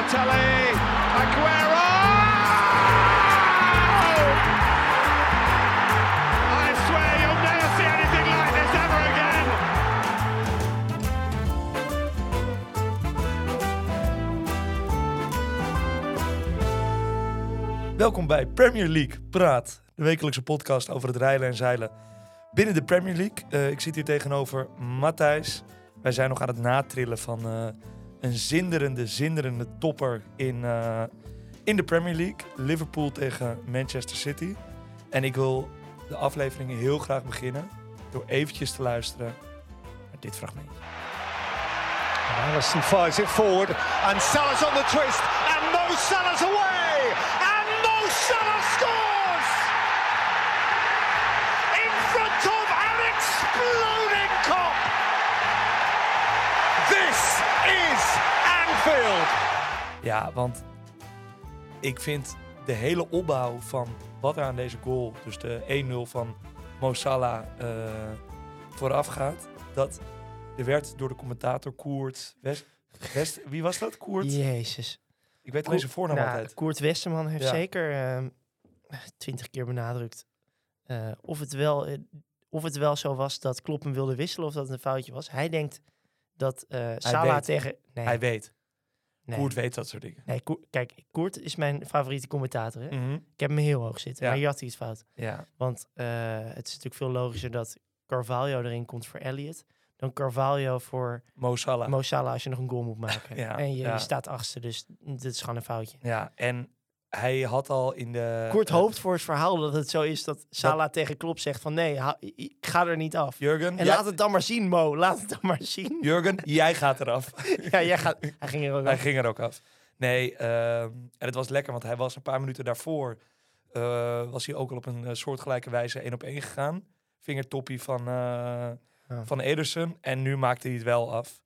Balotelli, Aguero! I swear you'll never see anything like this ever again. Welkom bij Premier League Praat, de wekelijkse podcast over het rijden en zeilen binnen de Premier League. Eh, ik zit hier tegenover Matthijs. Wij zijn nog aan het natrillen van eh, een zinderende, zinderende topper in, eh, in de Premier League. Liverpool tegen Manchester City. En ik wil de aflevering heel graag beginnen door eventjes te luisteren naar dit fragmentje. Alisson fires it forward, and Salah's on the twist, and Mo Salah's away, Ja, want ik vind de hele opbouw van wat er aan deze goal, dus de 1-0 van Mo Salah, eh, vooraf gaat, dat er werd door de commentator Koert West, West wie was dat? Koert? Jezus. Ik weet alleen zijn voornaam Nou, altijd. Koert Westerman heeft Ja. zeker ehm, twintig keer benadrukt eh, of, het wel, eh, of het wel zo was dat Klopp hem wilde wisselen of dat het een foutje was. Hij denkt dat eh Salah weet. tegen... Nee, Hij weet. Nee, Koert weet dat soort dingen. nee, kijk, Koert is mijn favoriete commentator. Hè? Mhm. Ik heb hem heel hoog zitten, Ja. maar hier had het fout. Ja, Want eh, het is natuurlijk veel logischer dat Carvalho erin komt voor Elliot dan Carvalho voor Mo Salah. Mo Salah als je nog een goal moet maken. Ja, en je, ja. je staat achtste, dus dit is gewoon een foutje. Ja, en hij had al in de... Koert eh, hoopt voor het verhaal dat het zo is dat Salah tegen Klopp zegt van nee, ha- ik ga er niet af. Jurgen, En jij- laat het dan maar zien, Mo. Laat het dan maar zien. Jurgen, jij gaat eraf. Ja, jij gaat, hij ging er ook Hij af. ging er ook af. Nee, ehm, en het was lekker, want hij was een paar minuten daarvoor... eh, was hij ook al op een eh, soortgelijke wijze één op één gegaan. Vingertoppie van, Ja. van Ederson. En nu maakte hij het wel af.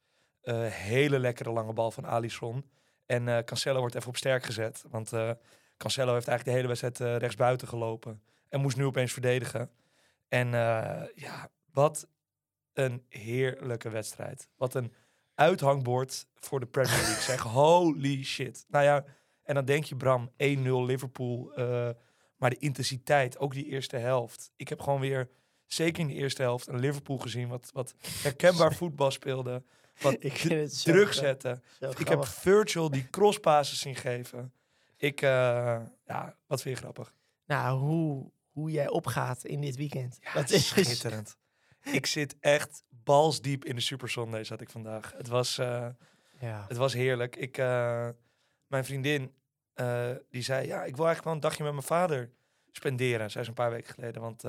Hele lekkere lange bal van Alisson. En eh, Cancelo wordt even op sterk gezet. Want eh, Cancelo heeft eigenlijk de hele wedstrijd eh, rechtsbuiten gelopen. En moest nu opeens verdedigen. En eh, ja, wat een heerlijke wedstrijd. Wat een uithangbord voor de Premier League. zeg, holy shit. Nou ja, en dan denk je Bram, 1-0 Liverpool. maar de intensiteit, ook die eerste helft. Ik heb gewoon weer, zeker in de eerste helft, een Liverpool gezien... wat, wat herkenbaar voetbal speelde. Wat Ik vind het zo druk zetten. zo Ik heb. Virgil die crosspasses zien geven. Ik, eh, ja, wat vind je grappig? Nou, hoe, hoe jij opgaat in dit weekend. Ja, dat is schitterend. ik zit echt balsdiep in de Super Sunday zat ik vandaag. Het was, eh, Ja. het was heerlijk. Ik, eh, mijn vriendin, die zei, ja, ik wil eigenlijk wel een dagje met mijn vader spenderen. Zij is een paar weken geleden, want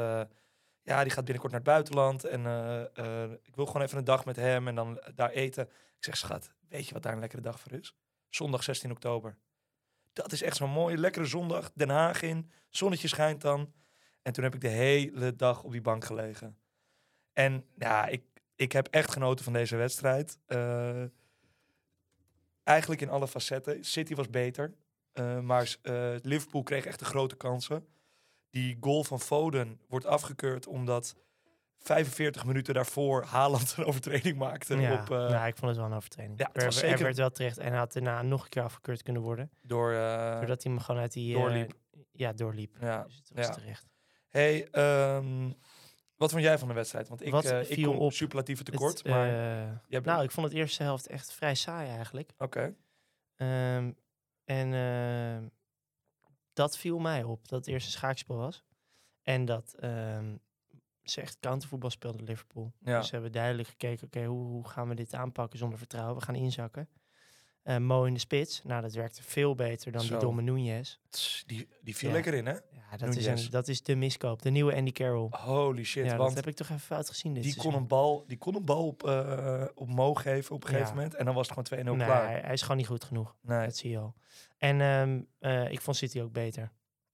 ja, die gaat binnenkort naar het buitenland. En eh, eh, ik wil gewoon even een dag met hem en dan daar eten. Ik zeg, schat, weet je wat daar een lekkere dag voor is? Zondag 16 oktober. Dat is echt zo'n mooie, lekkere zondag. Den Haag in, zonnetje schijnt dan. En toen heb ik de hele dag op die bank gelegen. En ja, ik, ik heb echt genoten van deze wedstrijd. Eh, eigenlijk in alle facetten. City was beter. maar Liverpool kreeg echt de grote kansen. Die goal van Foden wordt afgekeurd omdat 45 minuten daarvoor Haaland een overtreding maakte. Ja, Op, eh, ik vond het wel een overtreding. Ja, het er, was er werd wel terecht en hij had daarna nog een keer afgekeurd kunnen worden. door, eh, doordat hij hem gewoon uit die... eh, doorliep. ja, doorliep. ja. Dus het was ja. terecht. Hey, ehm, wat vond jij van de wedstrijd? Want ik, Wat ik kom op? superlatieve Het, tekort. maar nou, ik vond het eerste helft echt vrij saai eigenlijk. Oké. Ehm, en ehm, dat viel mij op, dat het eerst een schaakspel was. En dat ehm, ze echt countervoetbal speelde Liverpool. Ja. Dus ze hebben duidelijk gekeken, oké, hoe, hoe gaan we dit aanpakken zonder vertrouwen? We gaan inzakken. Eh, Mo in de spits, nou dat werkte veel beter dan Zo. die domme Nunez. Tss, Die, die viel Ja. lekker in, hè? Ja, dat is, een, dat is de miskoop, de nieuwe Andy Carroll. Holy shit. ja, dat want heb ik toch even fout gezien dit die kon, een bal, die kon een bal op, eh, op Mo geven op een gegeven Ja. moment. En dan was het gewoon 2-0 Nee, klaar. hij, hij is gewoon niet goed genoeg. Nee. Dat zie je al. En ehm, eh, ik vond City ook beter.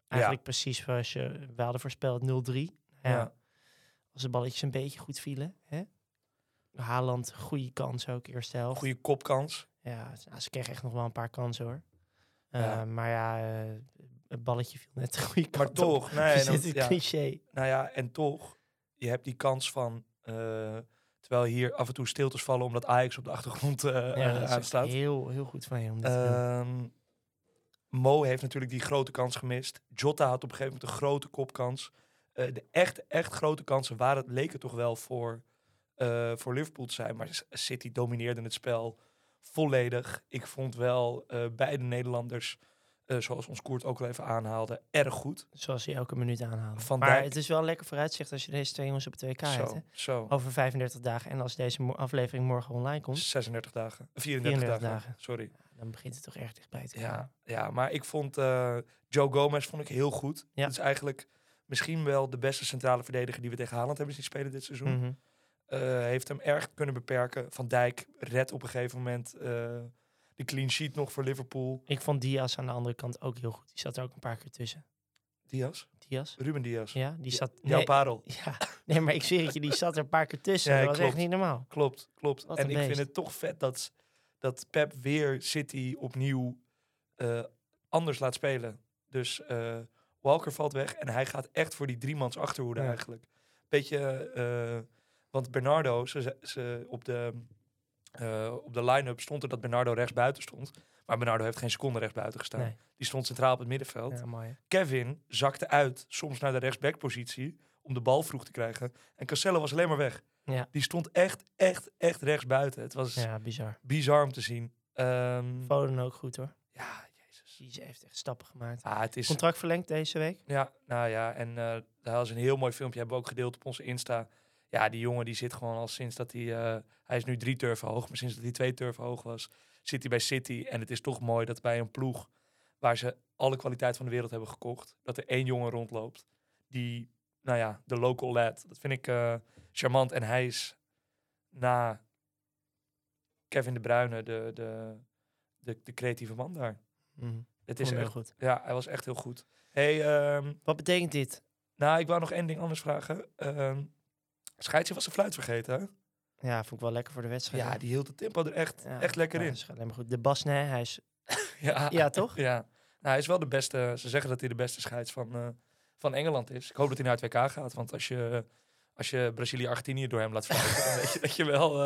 Eigenlijk precies zoals je... We hadden voorspeld 0-3. Ja. Ja. Als de balletjes een beetje goed vielen. Hè? Haaland, goede kans ook, eerste helft. Goede kopkans. Ja, ze- ze kregen echt nog wel een paar kansen hoor. Ja. Eh, maar ja, eh, het balletje viel net de goede kant Maar op. toch, nee, Dus dan- dit is ja, cliché. nou ja, en toch, je hebt die kans van, eh, Terwijl hier af en toe stiltes vallen omdat Ajax op de achtergrond Ja, dat aanstaat. heel, heel goed van je om dat te doen. Ehm, Mo heeft natuurlijk die grote kans gemist. Jota had op een gegeven moment een grote kopkans. De echt, echt grote kansen waren, leken toch wel voor, voor Liverpool te zijn. Maar City domineerde het spel volledig. Ik vond wel eh, beide Nederlanders, eh, zoals ons Koert ook al even aanhaalde, erg goed. Zoals hij elke minuut aanhaalde. Van maar Dijk- het is wel een lekker vooruitzicht als je deze twee jongens op het WK hebt. Over 35 dagen. En als deze aflevering morgen online komt, 36 dagen. 34, 34 dagen. dagen. Sorry. dan begint het toch erg dichtbij te Ja, komen. ja, maar ik vond eh, Joe Gomez vond ik heel goed. Ja. Het is eigenlijk misschien wel de beste centrale verdediger die we tegen Haaland hebben zien spelen dit seizoen. Mhm. Heeft hem erg kunnen beperken. Van Dijk redt op een gegeven moment eh, de clean sheet nog voor Liverpool. Ik vond Diaz aan de andere kant ook heel goed. Die zat er ook een paar keer tussen. Diaz? Diaz? Ruben Diaz. Ja, die zat... Jouw Nee, parel. ja, nee, maar ik zweer het je, die zat er een paar keer tussen. Ja, dat was echt klopt. niet normaal. Klopt, klopt. Wat en ik beest. vind het toch vet dat, dat Pep weer City opnieuw eh, anders laat spelen. Dus eh, Walker valt weg en hij gaat echt voor die driemans achterhoede Ja. eigenlijk. Beetje, eh, want Bernardo, ze, ze- op de, eh, op de line-up stond er dat Bernardo rechts buiten stond. Maar Bernardo heeft geen seconde rechts buiten gestaan. Nee. Die stond centraal op het middenveld. Ja, mooi. Kevin zakte uit, soms naar de rechtsbackpositie, om de bal vroeg te krijgen. En Cancelo was alleen maar weg. Ja. Die stond echt, echt, echt rechts buiten. Het was Ja, bizar. bizar om te zien. Foden ook goed hoor. ja, jezus. Die heeft echt stappen gemaakt. Ah, het is, Contract verlengd deze week. ja, nou ja, en eh daar was een heel mooi filmpje, hebben we ook gedeeld op onze Insta. Ja, die jongen die zit gewoon al sinds dat hij, eh, hij is nu drie turven hoog, maar sinds dat hij twee turven hoog was, zit hij bij City. En het is toch mooi dat bij een ploeg waar ze alle kwaliteit van de wereld hebben gekocht, dat er één jongen rondloopt die, nou ja, de local lad. Dat vind ik eh, charmant. En hij is na Kevin de Bruyne de, de, de, de creatieve man daar. Mhm. Het is heel echt, goed. ja, hij was echt heel goed. Hey, ehm, Wat betekent dit? nou, ik wou nog één ding anders vragen. Ehm Scheidsje was zijn fluit vergeten, hè? Ja, vond ik wel lekker voor de wedstrijd. Ja, die hield het tempo er echt, Ja, echt lekker ja, in. dat maar goed. De Basne, hij is... Ja, Ja, toch? ja. Nou, hij is wel de beste. Ze zeggen dat hij de beste scheids van, eh, van Engeland is. Ik hoop dat hij naar het WK gaat. Want als je, als je Brazilië-Argentinië door hem laat fluiten, dan weet je dat je wel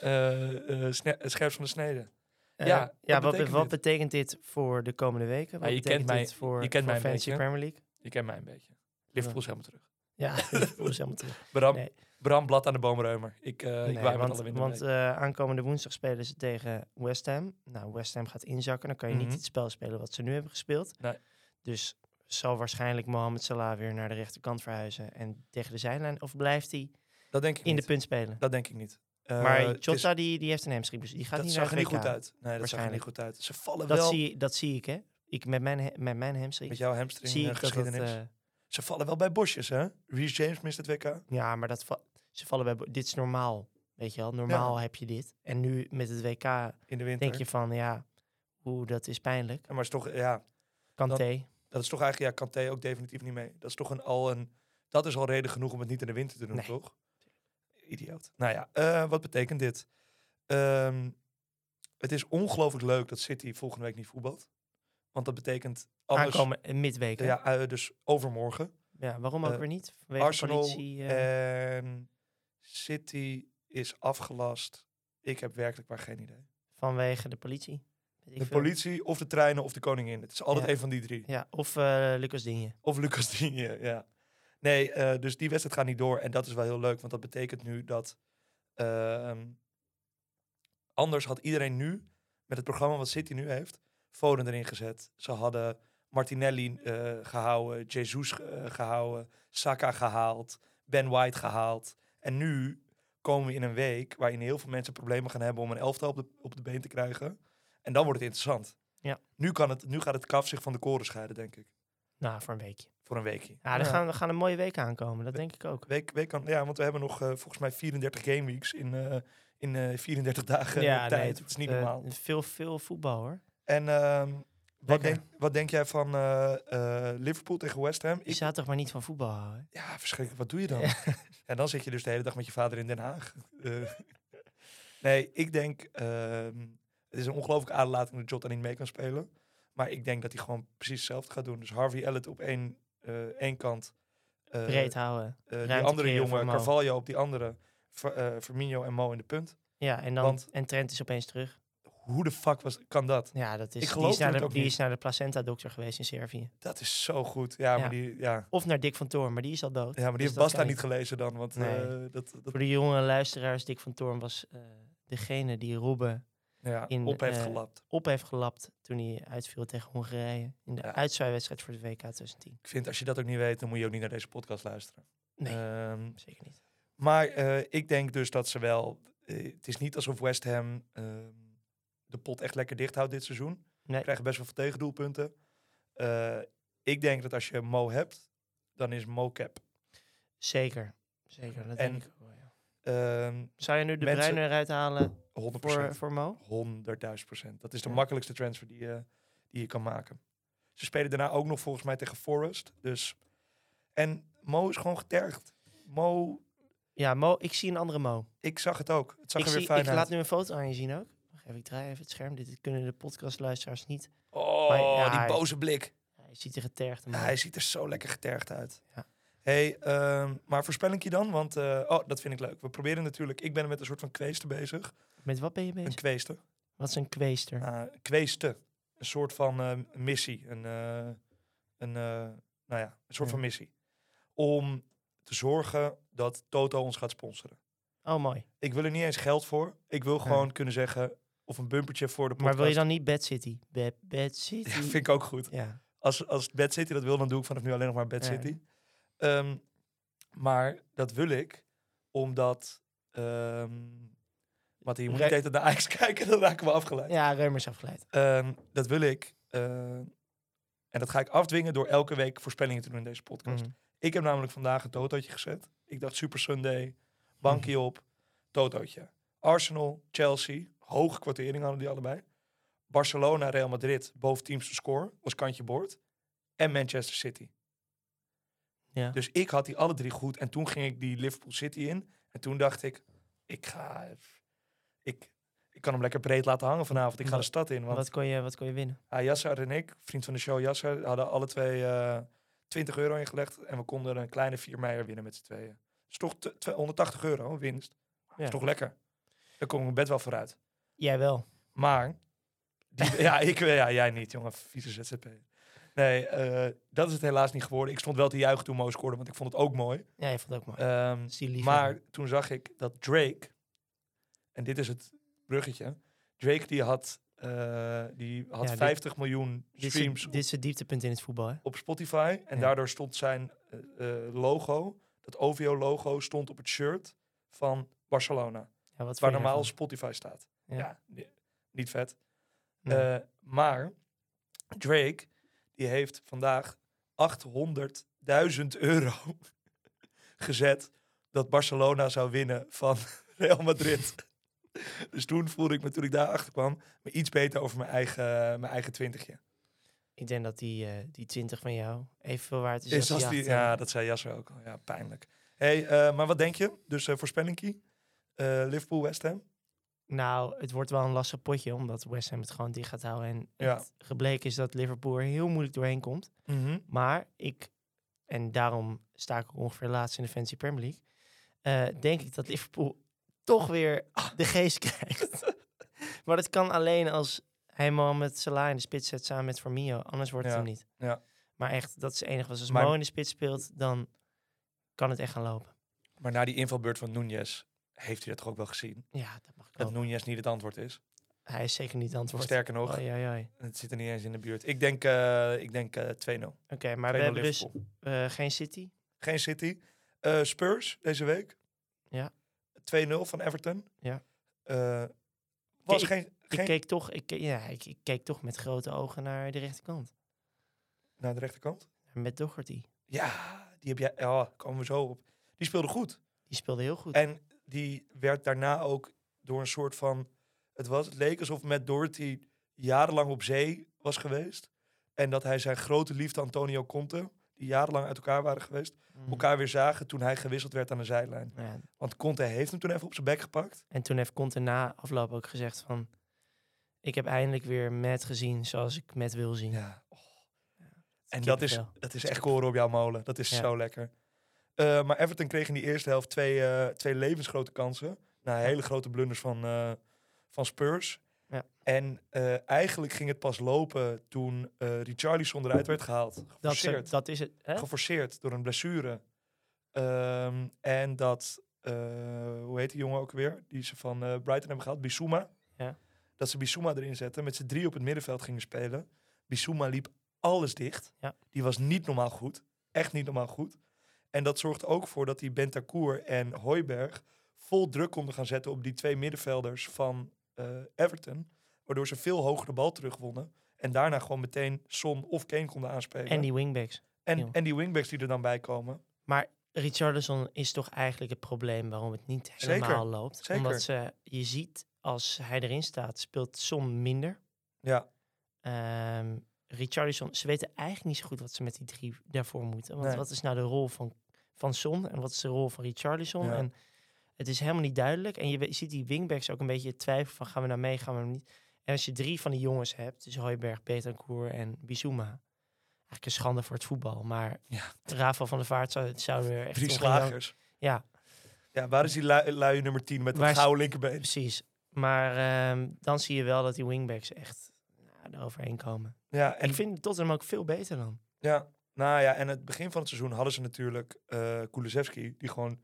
eh, sne- scherp van de snede. Ja, ja, wat wat, betekent wat dit? betekent dit voor de komende weken? Wat Ja, je betekent kent mij- voor, je kent voor mij een Fantasy beetje. Premier League? Je kent mij een beetje. Liverpool is helemaal terug. Ja, is helemaal terug. Bram, Nee. Bram blad aan de boomreumer. Ik, ik Nee, waai met want alle winden want eh, aankomende woensdag spelen ze tegen West Ham. Nou, West Ham gaat inzakken. Dan kan je Mhm. niet het spel spelen wat ze nu hebben gespeeld. Nee. Dus zal waarschijnlijk Mohamed Salah weer naar de rechterkant verhuizen en tegen de zijlijn. Of blijft hij Dat denk ik in de punt spelen? Dat denk ik niet. Eh, maar is- Jota die, die heeft een hamstring, dus die gaat dat niet zag naar er het niet goed uit. Nee, dat zag er niet goed uit. Ze vallen Dat wel zie, dat zie ik, hè? Ik, met, mijn, met mijn hamstring met jouw hamstring zie ik dat geschiedenis. eh, Ze vallen wel bij bosjes, hè? Reece James mist het WK. ja, maar dat va- ze vallen bij... Dit is normaal, weet je wel. Normaal heb je dit. En nu met het WK in de winter. denk je van, ja, hoe dat is pijnlijk. Ja, maar is toch, ja, Kanté. dat is toch eigenlijk, ja, Kanté ook definitief niet mee. Dat is toch een, al een, dat is al reden genoeg om het niet in de winter te doen, Nee. toch? Idioot. Nou ja, eh, wat betekent dit? Ehm, het is ongelooflijk leuk dat City volgende week niet voetbalt. Want dat betekent anders. Aankomen midweek, hè? Ja, eh, dus overmorgen. Ja, waarom ook Eh, weer niet? Vanwege Arsenal politie... eh, en City is afgelast. Ik heb werkelijk maar geen idee. vanwege de politie. De politie of de treinen of de koningin. Het is altijd Ja. een van die drie. Ja, of eh, Lucas Digne. Of Lucas Digne, ja. Nee, dus die wedstrijd gaat niet door. En dat is wel heel leuk, want dat betekent nu dat... ehm, anders had iedereen nu, met het programma wat City nu heeft, Foden erin gezet. Ze hadden Martinelli eh, gehouden, Jesus eh, gehouden, Saka gehaald, Ben White gehaald. En nu komen we in een week waarin heel veel mensen problemen gaan hebben om een elftal op de, op de been te krijgen. En dan wordt het interessant. Ja. Nu, kan het, nu gaat het kaf zich van de koren scheiden, denk ik. Nou, voor een weekje. Voor een weekje. Ja, er gaan, er gaan een mooie week aankomen. Dat denk ik ook. Week, week kan, ja, want we hebben nog eh, volgens mij 34 game weeks in, in eh 34 dagen ja, tijd. nee, het is niet normaal. veel, veel voetbal, hoor. En ehm, wat, denk, wat denk jij van eh, eh, Liverpool tegen West Ham? Je Ik, zou toch maar niet van voetbal houden? ja, verschrikkelijk. Wat doe je dan? Ja. En dan zit je dus de hele dag met je vader in Den Haag. Eh, nee, ik denk... ehm, het is een ongelooflijke aderlating dat Jota niet mee kan spelen. Maar ik denk dat hij gewoon precies hetzelfde gaat doen. Dus Harvey Elliott op één, eh, één kant. eh, Breed houden. eh, die andere jongen. Carvalho op die andere. Ver- eh, Firmino en Mo in de punt. Ja, en, dan, Want- en Trent is opeens terug. Hoe de fuck was, kan dat? Ja, dat is, Ik die, is naar, de, die is naar de placenta-dokter geweest in Servië. Dat is zo goed. Ja, Ja. maar die, ja. Of naar Dick van Toorn, maar die is al dood. Ja, maar die Dus heeft Basta niet gelezen dan. Want Nee. eh, dat, dat Voor de jonge luisteraars, Dick van Toorn was eh, degene die Robben ja, in, op heeft eh, gelapt. op heeft gelapt toen hij uitviel tegen Hongarije. In de Ja. uitzwaaiwedstrijd voor de WK 2010. Ik vind, als je dat ook niet weet, dan moet je ook niet naar deze podcast luisteren. Nee, Ehm, zeker niet. maar ik denk dus dat ze wel... het is niet alsof West Ham ehm, de pot echt lekker dicht houdt dit seizoen. Nee. krijgen best wel veel tegendoelpunten. Eh, ik denk dat als je Mo hebt, dan is Mo cap. Zeker. Zeker, dat En- denk ik wel, ja. Ehm Zou je nu de mensen- eruit halen 100 voor, voor Mo? 100.000 procent. Dat is de Ja. makkelijkste transfer die je, die je kan maken. Ze spelen daarna ook nog volgens mij tegen Forest. Dus. En Mo is gewoon getergd. Mo, Ja, Mo, ik zie een andere Mo. ik zag het ook. Het zag Ik, er weer zie, fijn ik uit. laat nu een foto aan je zien ook. Even, ik draai even het scherm. Dit kunnen de podcastluisteraars niet. Oh, Maar ja, die hij- boze blik. Je ziet er getergd. Ja, hij ziet er zo lekker getergd uit. Ja. Hey, ehm, maar voorspellingje dan? Want, eh, oh, dat vind ik leuk. We proberen natuurlijk, ik ben met een soort van kweeste bezig. Met wat ben je Een bezig? kweeste. Wat is een kweester? Uh. Een soort van eh, missie. Een, eh, een, nou ja, een soort Ja. van missie. Om te zorgen dat Toto ons gaat sponsoren. Oh, mooi. Ik wil er niet eens geld voor. Ik wil gewoon kunnen zeggen, of een bumpertje voor de podcast. Maar wil je dan niet Bad City? Bad, Bad City? Ja, vind ik ook goed. Ja. Als, als Bad City dat wil, dan doe ik vanaf nu alleen nog maar Bad Ja. City. Ehm, maar dat wil ik, omdat... ehm wat hier moet ik naar Ajax kijken, dan raken we afgeleid. Ja, Reumers afgeleid. Ehm, dat wil ik. eh, en dat ga ik afdwingen door elke week voorspellingen te doen in deze podcast. Mhm. Ik heb namelijk vandaag een totootje gezet. Ik dacht Super Sunday, bankje Mhm. op, totootje. Arsenal, Chelsea, hoge kwartering hadden die allebei. Barcelona, Real Madrid, boven teams te score, was kantje boord. En Manchester City. Ja. Dus ik had die alle drie goed. En toen ging ik die Liverpool City in. En toen dacht ik, ik ga... Ik, ik kan hem lekker breed laten hangen vanavond. Ik ga de stad in. Want Wat, kon je, wat kon je winnen? ja, Yasser en ik, vriend van de show Yasser, hadden alle twee eh 20 euro ingelegd. En we konden een kleine 4 meijer winnen met z'n tweeën. Dat is toch te- twe- 180 euro winst. Dat Ja. is toch lekker. Daar kom ik mijn bed wel vooruit. Jij wel. Maar, die, ja, ik, ja, jij niet, jongen. Vieze ZZP. Nee, eh, dat is het helaas niet geworden. Ik stond wel te juichen toen Mo scoorde, want ik vond het ook mooi. Ja, je vond het ook mooi. Liever. maar toen zag ik dat Drake, en dit is het bruggetje. Drake die had, eh, die had Ja, dit- 50 miljoen dit, is streams dit is het dieptepunt in het voetbal, hè? op Spotify. En Ja. daardoor stond zijn eh, logo, dat OVO-logo, stond op het shirt van Barcelona. Ja, wat Waar normaal? Spotify staat. Ja. Ja, ni- niet vet. Nee. Eh, maar Drake, die heeft vandaag 800.000 euro gezet dat Barcelona zou winnen van Real Madrid. dus toen voelde ik me, toen ik daar achter kwam, me iets beter over mijn eigen, mijn eigen twintigje. Ik denk dat die, eh, die 20 van jou evenveel waard is, Is als als die die, achter- ja, dat zei Jasser ook al. Ja, pijnlijk. Hey, eh, maar wat denk je? Dus eh voorspellingkie. Eh, Liverpool, West Ham. Nou, het wordt wel een lastig potje, omdat West Ham het gewoon dicht gaat houden. En Ja. het gebleken is dat Liverpool er heel moeilijk doorheen komt. Maar ik, en daarom sta ik ongeveer laatst in de Fantasy Premier League, eh, denk ik dat Liverpool toch weer de geest krijgt. maar dat kan alleen als hij Mohamed Salah in de spits zet samen met Firmino. Anders wordt het Ja, hem niet. ja. Maar echt, dat is het enige. wat- Als Maar- Mo in de spits speelt, dan kan het echt gaan lopen. Maar na die invalbeurt van Nunez heeft hij dat toch ook wel gezien? Ja, dat mag ik Dat. Nunez niet het antwoord is. Hij is zeker niet het antwoord. Sterker nog, Oei, oei, oei. het zit er niet eens in de buurt. Ik denk, eh, ik denk eh 2-0. Oké, maar 2-0 we hebben dus eh, geen City. Geen City. Eh, Spurs deze week. Ja. 2-0 van Everton. Ja. Eh, was Ik- geen... Ik geen keek, toch, ik, ja, ik, ik keek toch met grote ogen naar de rechterkant. Naar de rechterkant. Met Doherty. Ja, die heb jij... Ja, komen we zo op. Die speelde goed. Die speelde heel goed. En die werd daarna ook door een soort van... Het, was, het leek alsof Matt Doherty jarenlang op zee was geweest. En dat hij zijn grote liefde Antonio Conte, die jarenlang uit elkaar waren geweest, Mhm. elkaar weer zagen toen hij gewisseld werd aan de zijlijn. Ja, Want Conte heeft hem toen even op zijn bek gepakt. en toen heeft Conte na afloop ook gezegd van... Ik heb eindelijk weer Matt gezien zoals ik Matt wil zien. Ja. oh. En dat is, dat is echt koren op jouw molen. Dat is Ja. zo lekker. Eh, maar Everton kreeg in die eerste helft twee, eh, twee levensgrote kansen. Na hele grote blunders van, eh, van Spurs. Ja. En eigenlijk ging het pas lopen toen Richarlison eruit werd gehaald. Dat, Geforceerd. dat is het. Hè? Geforceerd door een blessure. Ehm, en dat, hoe heet die jongen ook weer? Die ze van Brighton hebben gehaald, Bissouma. Ja. Dat ze Bissouma erin zetten, met z'n drie op het middenveld gingen spelen. Bissouma liep alles dicht. Ja. Die was niet normaal goed. Echt niet normaal goed. En dat zorgt ook voor dat die Bentancur en Hooiberg vol druk konden gaan zetten op die twee middenvelders van eh, Everton. Waardoor ze veel hoger de bal terugwonnen. En daarna gewoon meteen Son of Kane konden aanspelen. En die wingbacks. En, Ja. en die wingbacks die er dan bij komen. Maar Richarlison is toch eigenlijk het probleem waarom het niet Zeker, helemaal loopt. zeker. Omdat ze, je ziet, als hij erin staat, speelt Son minder. Ja, Ehm Richarlison, ze weten eigenlijk niet zo goed wat ze met die drie daarvoor moeten. Want Nee. wat is nou de rol van, van Son en wat is de rol van Richarlison? Ja. En het is helemaal niet duidelijk. En je, ziet die wingbacks ook een beetje twijfelen van gaan we nou mee, gaan we nou niet. En als je drie van die jongens hebt, dus Hooiberg, Betancourt en Bissouma. Eigenlijk een schande voor het voetbal. Maar Ja. Rafael van der Vaart zou, zou er echt... drie slagers. Ja, Ja, waar is die lui, lui nummer 10 met Waar het is- gouden linkerbeen? precies. Maar ehm, dan zie je wel dat die wingbacks echt eroverheen komen. Ja, en ik vind Tottenham ook veel beter dan. Ja, nou ja, en het begin van het seizoen hadden ze natuurlijk Kulusevski, die gewoon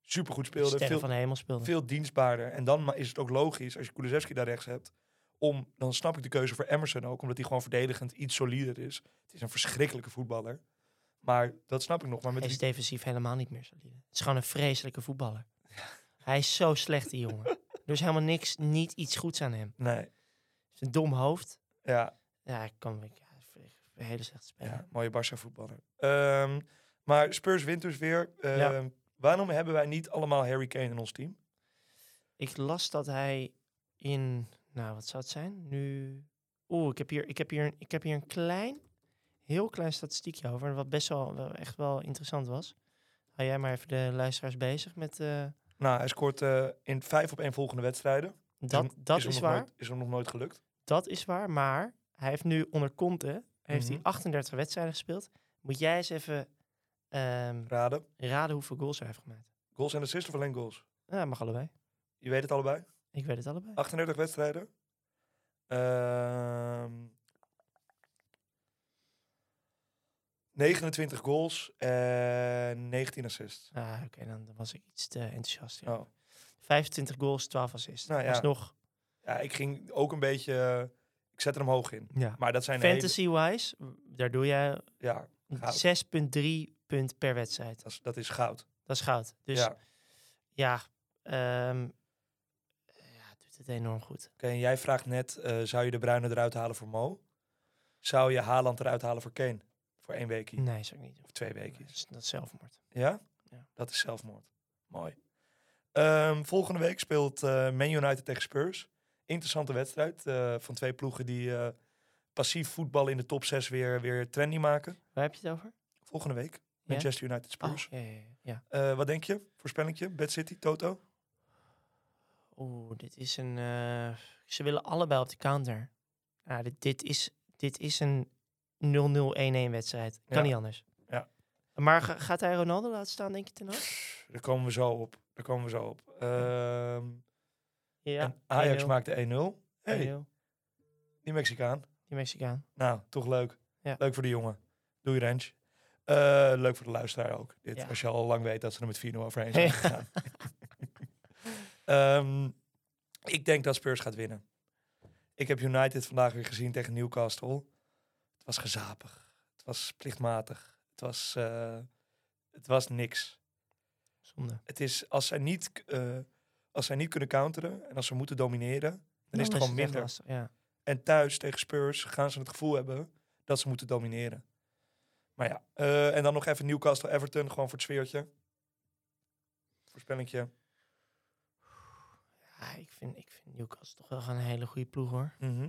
supergoed speelde. Sterren Veel, van de hemel speelde. veel dienstbaarder. En dan is het ook logisch, als je Kulusevski daar rechts hebt, om, dan snap ik de keuze voor Emerson ook, omdat hij gewoon verdedigend iets solider is. Het is een verschrikkelijke voetballer. Maar dat snap ik nog. Maar met Hij is die- defensief helemaal niet meer solide. Het is gewoon een vreselijke voetballer. Hij is zo slecht, die jongen. Er is helemaal niks, niet iets goeds aan hem. Nee, Hij heeft een dom hoofd. Ja, Ja, ik kan ik, ja, een hele slechte speler. ja mooie Barça voetballer. Ehm, maar Spurs wint dus weer. Ja. Ehm, Waarom hebben wij niet allemaal Harry Kane in ons team? Ik las dat hij in, nou wat zou het zijn? Nu, oeh, ik heb hier, ik heb hier, een- ik heb hier een klein, heel klein statistiekje over, wat best wel, wel echt wel interessant was. Hou jij maar even de luisteraars bezig met, eh, Nou, hij scoort eh, in vijf op één volgende wedstrijden. dat, dat is nog waar. Nooit, is hem nog nooit gelukt. Dat is waar, maar hij heeft nu onder Conte heeft Mhm. hij 38 wedstrijden gespeeld. Moet jij eens even ehm, Raden. raden hoeveel goals hij heeft gemaakt? Goals en assists of alleen goals? Ja, mag allebei. Je weet het allebei. Ik weet het allebei. 38 wedstrijden. Ehm 29 goals en 19 assists. Ah, oké, dan was ik iets te enthousiast. Ja. Oh. 25 goals, 12 assists. Nou ja. Nog Ja, ik ging ook een beetje... eh, ik zet er hem hoog in. ja. Maar dat zijn fantasy-wise, daar doe je ja, Goud. 6,3 punt per wedstrijd. dat is, dat is goud. Dat is goud. Dus ja. ja, ehm, ja, doet het enorm goed. Oké, en jij vraagt net, eh, zou je de Bruine eruit halen voor Mo? Zou je Haaland eruit halen voor Kane? Voor één weekje Nee, zou ik niet doen. of twee is, dat is zelfmoord. Ja? Ja. Dat is zelfmoord. Mooi. Ehm, volgende week speelt eh Man United tegen Spurs. Interessante wedstrijd eh, van twee ploegen die eh, passief voetbal in de top 6 weer, weer trendy maken. Waar heb je het over? Volgende week. Manchester United Oh, Spurs. ja, ja, ja, ja. Eh, wat denk je? Voorspellingje? Bad City, Toto? Oeh, dit is een... ze willen allebei op de counter. Ja, dit, dit, is, dit is een 0-0-1-1 wedstrijd. Kan Ja. niet anders. Ja. Maar ga- gaat hij Ronaldo laten staan, denk je ten? Daar komen we zo op. Daar komen we zo op. Ehm, Ja. en Ajax 1-0. maakte 1-0. Hey, 1-0. die Mexicaan. Die Mexicaan. Nou, toch leuk. Ja. Leuk voor de jongen. Doei Rens. Eh, leuk voor de luisteraar ook. Dit, Ja. Als je al lang weet dat ze er met 4-0 overheen zijn gegaan. Ehm, ik denk dat Spurs gaat winnen. Ik heb United vandaag weer gezien tegen Newcastle. Het was gezapig. Het was plichtmatig. Het was, eh, het was niks. Zonde. Het is als zij, niet, eh, als zij niet kunnen counteren en als ze moeten domineren, dan is het gewoon minder. Ja. En thuis tegen Spurs gaan ze het gevoel hebben dat ze moeten domineren. Maar ja, eh, en dan nog even Newcastle Everton, gewoon voor het sfeertje. Voorspellingje. Ja, ik vind, ik vind Newcastle toch wel een hele goede ploeg hoor. Mhm,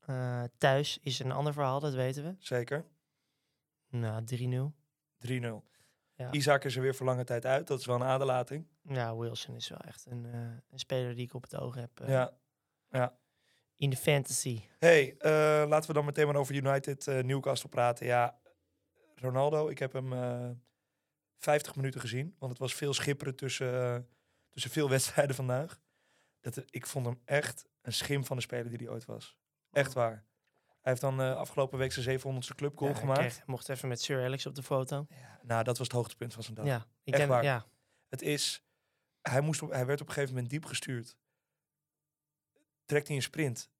Eh, thuis is een ander verhaal, dat weten we. Zeker. Nou, 3-0. 3-0. Ja. Isaac is er weer voor lange tijd uit. Dat is wel een aderlating. Ja, Wilson is wel echt een, eh, een speler die ik op het oog heb. eh, Ja. ja. In de fantasy. hey, eh, laten we dan meteen maar over United Newcastle praten. Ja, Ronaldo, ik heb hem eh, 50 minuten gezien. Want het was veel schipperen tussen, tussen veel wedstrijden vandaag. Dat, ik vond hem echt een schim van de speler die hij ooit was. Echt waar. Hij heeft dan eh, afgelopen week zijn 700ste clubgoal Ja, gemaakt. kreeg- mocht even met Sir Alex op de foto. Ja, nou, dat was het hoogtepunt van zijn dag. Ja, ik Echt waar. ja, Het is... Hij, moest op, hij werd op een gegeven moment diep gestuurd. Trekt hij een sprint,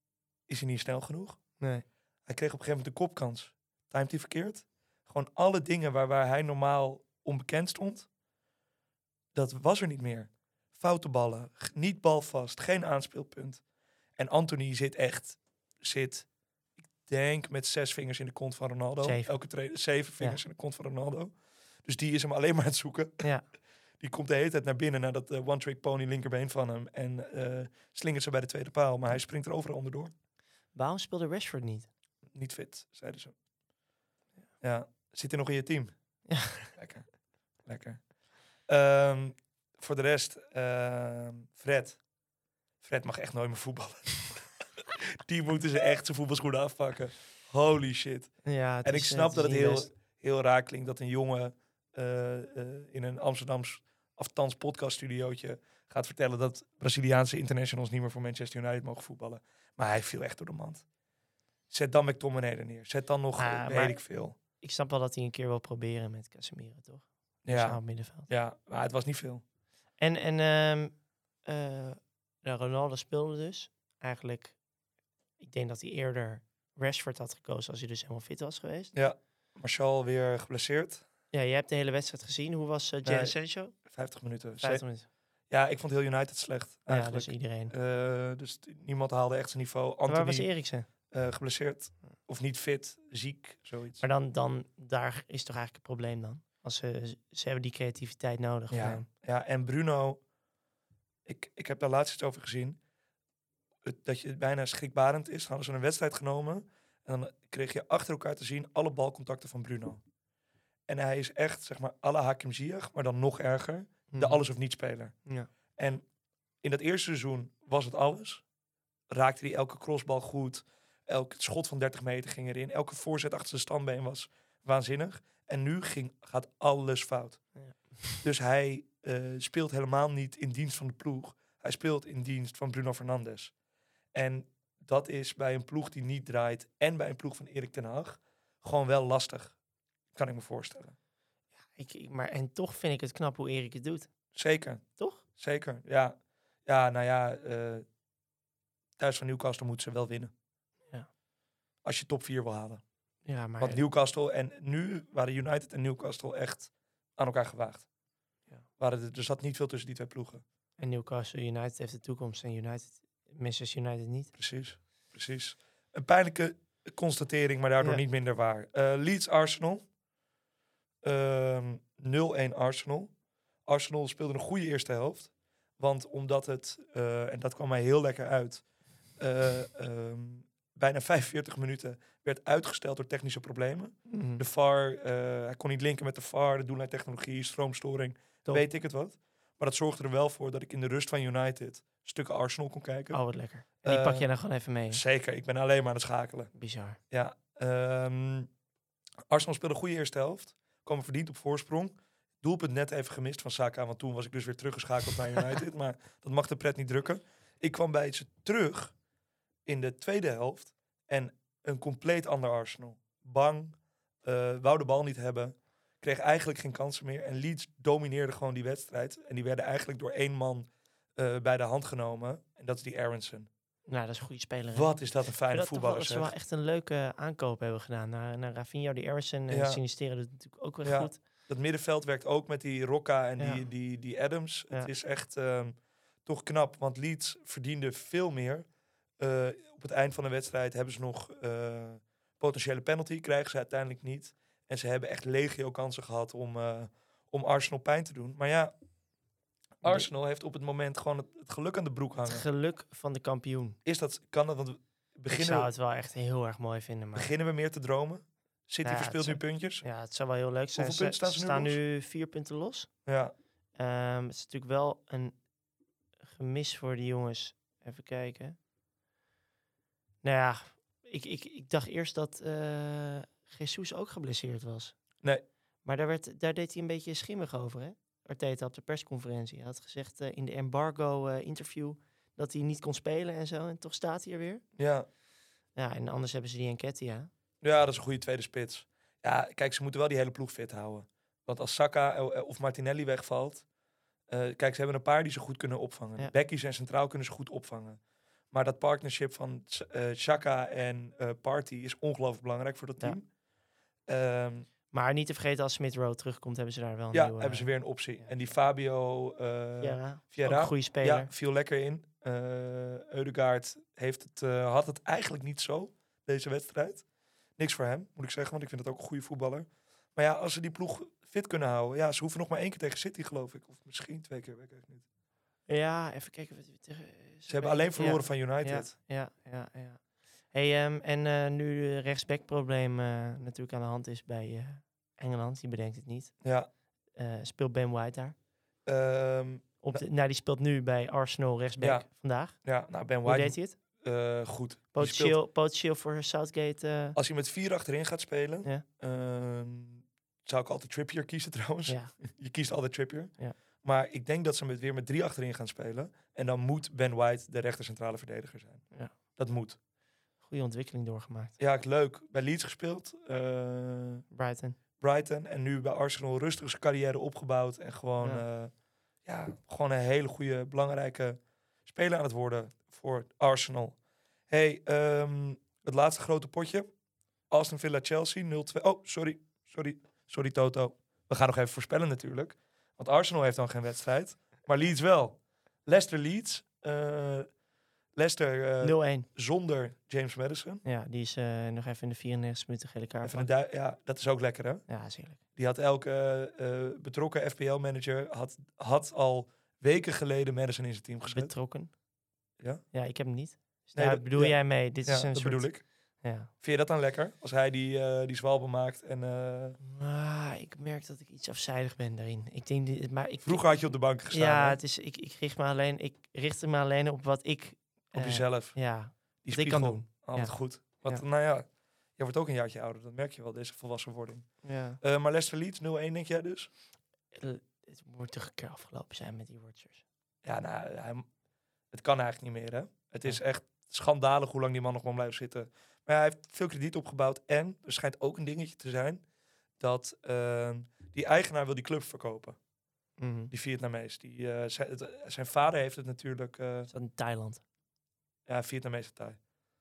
is hij niet snel genoeg. nee. Hij kreeg op een gegeven moment een kopkans. Timed hij verkeerd. Gewoon alle dingen waar, waar hij normaal onbekend stond, dat was er niet meer. Foute ballen, niet balvast, geen aanspeelpunt. En Anthony zit echt, zit, denk met zes vingers in de kont van Ronaldo. Zeven. Elke trainer, zeven vingers in de kont van Ronaldo. Dus die is hem alleen maar aan het zoeken. Ja. Die komt de hele tijd naar binnen naar dat eh, one-trick pony linkerbeen van hem. En eh slingert ze bij de tweede paal. Maar hij springt er overal onderdoor Waarom speelde Rashford niet? niet fit, zeiden ze. Ja, zit hij nog in je team? Ja. Lekker. Lekker. Ehm, voor de rest, ehm, Fred. Fred mag echt nooit meer voetballen. Die moeten ze echt zijn voetbalschoenen afpakken. Holy shit. Ja, En ik snap dat het heel, best. heel raar klinkt dat een jongen eh, eh, in een Amsterdams aftans podcaststudiootje gaat vertellen dat Braziliaanse internationals niet meer voor Manchester United mogen voetballen. Maar hij viel echt door de mand. Zet dan McTominay er neer. Zet dan nog, Ah, eh, weet ik veel. Ik snap wel dat hij een keer wil proberen met Casemiro, toch? Ja, op middenveld. ja, maar het was niet veel. En, en ehm, eh, nou, Ronaldo speelde dus. Eigenlijk, ik denk dat hij eerder Rashford had gekozen als hij dus helemaal fit was geweest. Ja, Martial weer geblesseerd. Ja, je hebt de hele wedstrijd gezien. Hoe was uh. Jadon Sancho? 50 minuten. 50 minuten. Ja, ik vond heel United slecht. Ja, Eigenlijk. dus iedereen. Eh, dus niemand haalde echt zijn niveau. En waar was Anthony Eriksen? eh, geblesseerd. Of niet fit, ziek, zoiets. Maar dan, dan, daar is toch eigenlijk het probleem dan? Als ze, ze hebben die creativiteit nodig. Ja, ja, en Bruno, ik, ik heb daar laatst iets over gezien. Het, dat je het bijna schrikbarend is. Hadden ze een wedstrijd genomen en dan kreeg je achter elkaar te zien alle balcontacten van Bruno. En hij is echt, zeg maar, alle Hakim Ziyech, maar dan nog erger, de Mhm. alles of niet speler. Ja. En in dat eerste seizoen was het alles. Raakte hij elke crossbal goed. Elk schot van 30 meter ging erin. Elke voorzet achter zijn standbeen was waanzinnig. En nu ging, gaat alles fout. Ja. Dus hij eh, speelt helemaal niet in dienst van de ploeg. Hij speelt in dienst van Bruno Fernandes. En dat is bij een ploeg die niet draait en bij een ploeg van Erik ten Hag gewoon wel lastig. Kan ik me voorstellen. Ik, ik- maar, en toch vind ik het knap hoe Erik het doet. Zeker. Toch? Zeker, ja. Ja, nou ja, eh, thuis van Newcastle moeten ze wel winnen. Ja. Als je top 4 wil halen. Ja, maar Want Newcastle en nu waren United en Newcastle echt aan elkaar gewaagd. Ja. Waren er, er zat niet veel tussen die twee ploegen. en Newcastle United heeft de toekomst en United, Manchester United niet. Precies, precies. Een pijnlijke constatering, maar daardoor Ja. niet minder waar. Eh, Leeds Arsenal. Ehm 0-1 Arsenal. Arsenal speelde een goede eerste helft. Want omdat het, eh, en dat kwam mij heel lekker uit, eh, ehm, bijna 45 minuten werd uitgesteld door technische problemen. Mhm. De VAR, hij kon niet linken met de VAR, de doellijntechnologie, stroomstoring, Top. weet ik het wat. Maar dat zorgde er wel voor dat ik in de rust van United stukken Arsenal kon kijken. Oh, wat lekker. En die pak Eh, jij dan gewoon even mee. Zeker, ik ben alleen maar aan het schakelen. Bizar. Ja, ehm, Arsenal speelde een goede eerste helft. Kwam verdiend op voorsprong. Doelpunt net even gemist van Saka, want toen was ik dus weer teruggeschakeld naar United. maar dat mag de pret niet drukken. Ik kwam bij ze terug in de tweede helft en een compleet ander Arsenal. Bang, eh, wou de bal niet hebben, kreeg eigenlijk geen kansen meer. En Leeds domineerde gewoon die wedstrijd. En die werden eigenlijk door één man eh, bij de hand genomen. En dat is die Aronson. Nou, dat is een goede speler. hè? Wat is dat een fijne dat voetballer dat ze wel echt een leuke aankoop hebben gedaan. Naar, naar Rafinha, die Harrison en Ja. Sinisteren doet het natuurlijk ook wel Ja. goed. Dat middenveld werkt ook met die Rocca en Ja. die, die, die Adams. Het is echt ehm, toch knap, want Leeds verdiende veel meer. Eh, op het eind van de wedstrijd hebben ze nog eh, potentiële penalty, krijgen ze uiteindelijk niet. En ze hebben echt legio kansen gehad om, eh, om Arsenal pijn te doen. Maar ja, Arsenal heeft op het moment gewoon het, het geluk aan de broek Het hangen. geluk van de kampioen. Is dat, kan dat, want we- ik beginnen, zou het wel echt heel erg mooi vinden. Maar beginnen we meer te dromen? City Ja, het verspeelt nu puntjes. ja, het zou wel heel leuk zijn. Hoeveel punten staan ze nu staan nu vier punten los. Ja, Ehm, het is natuurlijk wel een gemis voor die jongens. Even kijken. Nou ja, ik, ik, ik dacht eerst dat eh Jesus ook geblesseerd was. Nee. Maar daar, werd, daar deed hij een beetje schimmig over, hè? Arteta op de persconferentie. Hij had gezegd eh, in de embargo-interview dat hij niet kon spelen en zo. En toch staat hij er weer. Ja. Ja, en anders hebben ze die Enketia. ja, dat is een goede tweede spits. Ja, kijk, ze moeten wel die hele ploeg fit houden. Want als Saka eh, of Martinelli wegvalt... eh, kijk, ze hebben een paar die ze goed kunnen opvangen. Ja. Beckies en Centraal kunnen ze goed opvangen. Maar dat partnership van eh Saka en eh Party is ongelooflijk belangrijk voor dat Ja. Ehm, Maar niet te vergeten, als Smith Rowe terugkomt, hebben ze daar wel een ja, nieuwe... hebben ze weer een optie. ja. En die Fabio eh Ja, Vieira, een goede speler. ja, viel lekker in. Eh Eudegaard heeft het, eh, had het eigenlijk niet zo, deze wedstrijd. Niks voor hem, moet ik zeggen, want ik vind het ook een goede voetballer. Maar ja, als ze die ploeg fit kunnen houden... Ja, ze hoeven nog maar één keer tegen City, geloof ik. Of misschien twee keer, weet ik eigenlijk niet. Ja, even kijken. Wat, tegen, Ze hebben alleen verloren ja, van United. Ja, ja, ja. ja. Hey, ehm, en eh, nu de rechtsbackprobleem eh natuurlijk aan de hand is bij eh, Engeland, die bedenkt het niet. Ja. Speelt Ben White daar? Ehm, Op de, nou, die speelt nu bij Arsenal rechtsback Ja. vandaag. ja, nou, Ben Hoe White, deed hij het? goed. Speelt- Potentieel, voor Southgate. als hij met vier achterin gaat spelen... Ja. ehm, zou ik altijd Trippier kiezen trouwens. ja. Je kiest altijd Trippier. Ja. Maar ik denk dat ze met, weer met drie achterin gaan spelen. En dan moet Ben White de rechter centrale verdediger zijn. Ja. Dat moet. Goede ontwikkeling doorgemaakt. Ja, ik leuk. Bij Leeds gespeeld. eh, Brighton. Brighton. En nu bij Arsenal rustig zijn carrière opgebouwd. En gewoon, Ja. ja. ja, gewoon een hele goede, belangrijke speler aan het worden voor Arsenal. hey, ehm, het laatste grote potje. Aston Villa Chelsea 0-2. Oh, sorry. Sorry. Sorry Toto. We gaan nog even voorspellen natuurlijk. Want Arsenal heeft dan geen wedstrijd. Maar Leeds wel. Leicester Leeds. eh Leicester eh, 0-1. zonder James Madison. Ja, die is eh, nog even in de 94 minuten gele kaart. Ja, dat is ook lekker hè. Ja, heerlijk. Die had elke eh, betrokken FPL-manager had, had al weken geleden Madison in zijn team gezet. Betrokken. Ja? Ja, ik heb hem niet. Dus Nee, daar dat- bedoel ja. jij mee? Dit Ja, is een dat soort... bedoel ik. Ja. Vind je dat dan lekker? Als hij die, eh die zwalbe maakt en... Ah, ik merk dat ik iets afzijdig ben daarin. Ik denk, maar ik, vroeger had je op de bank gestaan. ja, hè? het is, ik, ik richt me alleen, ik richt me alleen op wat ik. Op eh, jezelf. Ja, Die ik kan spiegel. doen. Altijd Ja. goed. Want Ja. nou ja, je wordt ook een jaartje ouder. Dat merk je wel, deze volwassen wording. ja. Eh, maar Leicester Leeds 0-1 denk jij dus? Eh, Het moet toch een keer afgelopen zijn met die Rodgers. Ja, nou, hij, het kan eigenlijk niet meer hè. Het is echt schandalig hoe lang die man nog kan blijven zitten. Maar hij heeft veel krediet opgebouwd. En er schijnt ook een dingetje te zijn dat ehm, die eigenaar wil die club verkopen. Mhm. Die Vietnamees. Die, zijn, het- zijn vader heeft het natuurlijk... Is dat in Thailand? Ja, Vietnamese Thai.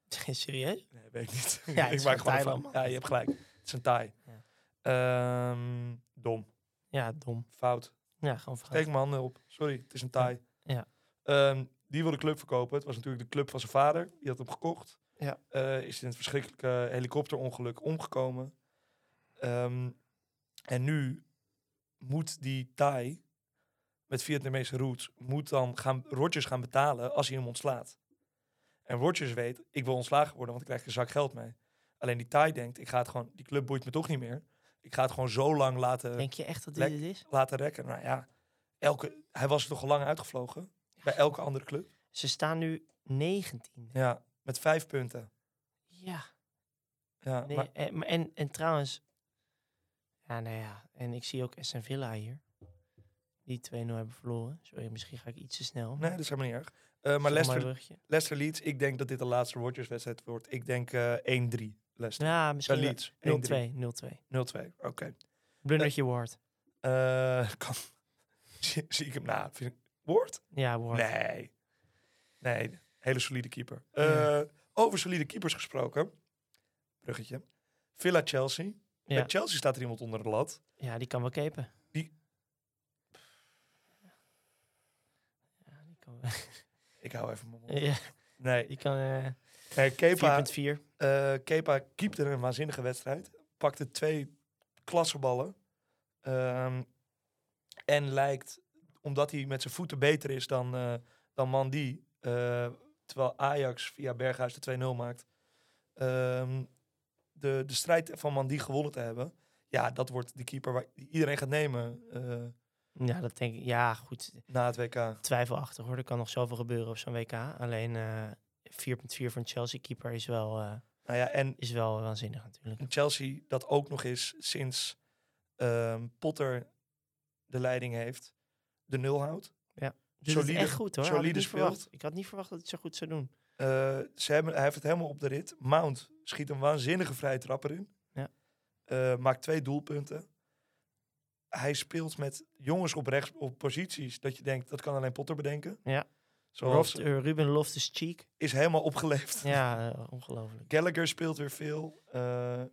Serieus? Nee, weet ik niet. Ja, ik maak gewoon van. man. Ja, je hebt gelijk. Het is een Thai. Ja. Ehm, dom. Ja, dom. Fout. Ja, gewoon Steek fout. mijn handen op. Sorry, het is een Thai. Ja. Ehm, die wil de club verkopen. Het was natuurlijk de club van zijn vader. Die had hem gekocht. Ja. Eh, is in het verschrikkelijke helikopterongeluk omgekomen. Ehm, en nu moet die Thai met Vietnamese roots moet dan gaan Rodgers gaan betalen als hij hem ontslaat. En Rodgers weet, ik wil ontslagen worden, want ik krijg een zak geld mee. Alleen die Thai denkt, ik ga het gewoon, die club boeit me toch niet meer. Ik ga het gewoon zo lang laten, Denk je echt dat dit het is? laten rekken. Nou ja, elke, hij was toch al lang uitgevlogen bij elke andere club. Ze staan nu 19. Ja, met vijf punten. Ja. Ja, Nee, maar, en, en, en trouwens, ja, nou ja, en ik zie ook Aston Villa hier. Die 2-0 hebben verloren. Sorry, misschien ga ik iets te snel. nee, dat is helemaal niet erg. Eh, maar Leicester. Leicester Leeds, ik denk dat dit de laatste Rodgers-wedstrijd wordt. Ik denk eh 1-3 Leicester. Ja, misschien Leeds, 0-2. 1-3. 0-2. 0-2, oké. Blundertje Ward. Eh, kan, zie, zie ik hem na? Woord? Ja, Ward. Nee. Nee, hele solide keeper. Ja. Eh, over solide keepers gesproken. Bruggetje. Villa Chelsea. Ja. Bij Chelsea staat er iemand onder de lat. Ja, die kan wel kepen. Die- Ja, die kan, Ik hou even mijn mond. ja, Nee, die kan eh, 4.4. nee Kepa, eh Kepa keepte een waanzinnige wedstrijd. Pakte twee klasseballen. Ehm, en lijkt, omdat hij met zijn voeten beter is dan, eh dan Mandy... terwijl Ajax via Berghuis de 2-0 maakt... ehm, de, de strijd van Mandy gewonnen te hebben... Ja, dat wordt de keeper waar iedereen gaat nemen Ja, dat denk ik. Ja, goed. na het WK. Twijfelachtig hoor. Er kan nog zoveel gebeuren op zo'n WK. Alleen eh 4.4 voor een Chelsea keeper is wel, eh, Nou ja, en is wel waanzinnig natuurlijk. Chelsea dat ook nog eens sinds ehm, Potter de leiding heeft, de nul houdt. Solide- het echt goed hoor. Solide verwacht. Ik had niet verwacht dat het zo goed zou doen. Eh, ze hebben, hij heeft het helemaal op de rit. Mount schiet een waanzinnige vrije trapper in. Ja. Eh, maakt twee doelpunten. Hij speelt met jongens op rechts op posities dat je denkt dat kan alleen Potter bedenken. Ja. Zoals eh, Ruben Loftus Cheek. is helemaal opgeleefd. Ja, eh, ongelooflijk. Gallagher speelt weer veel. Eh,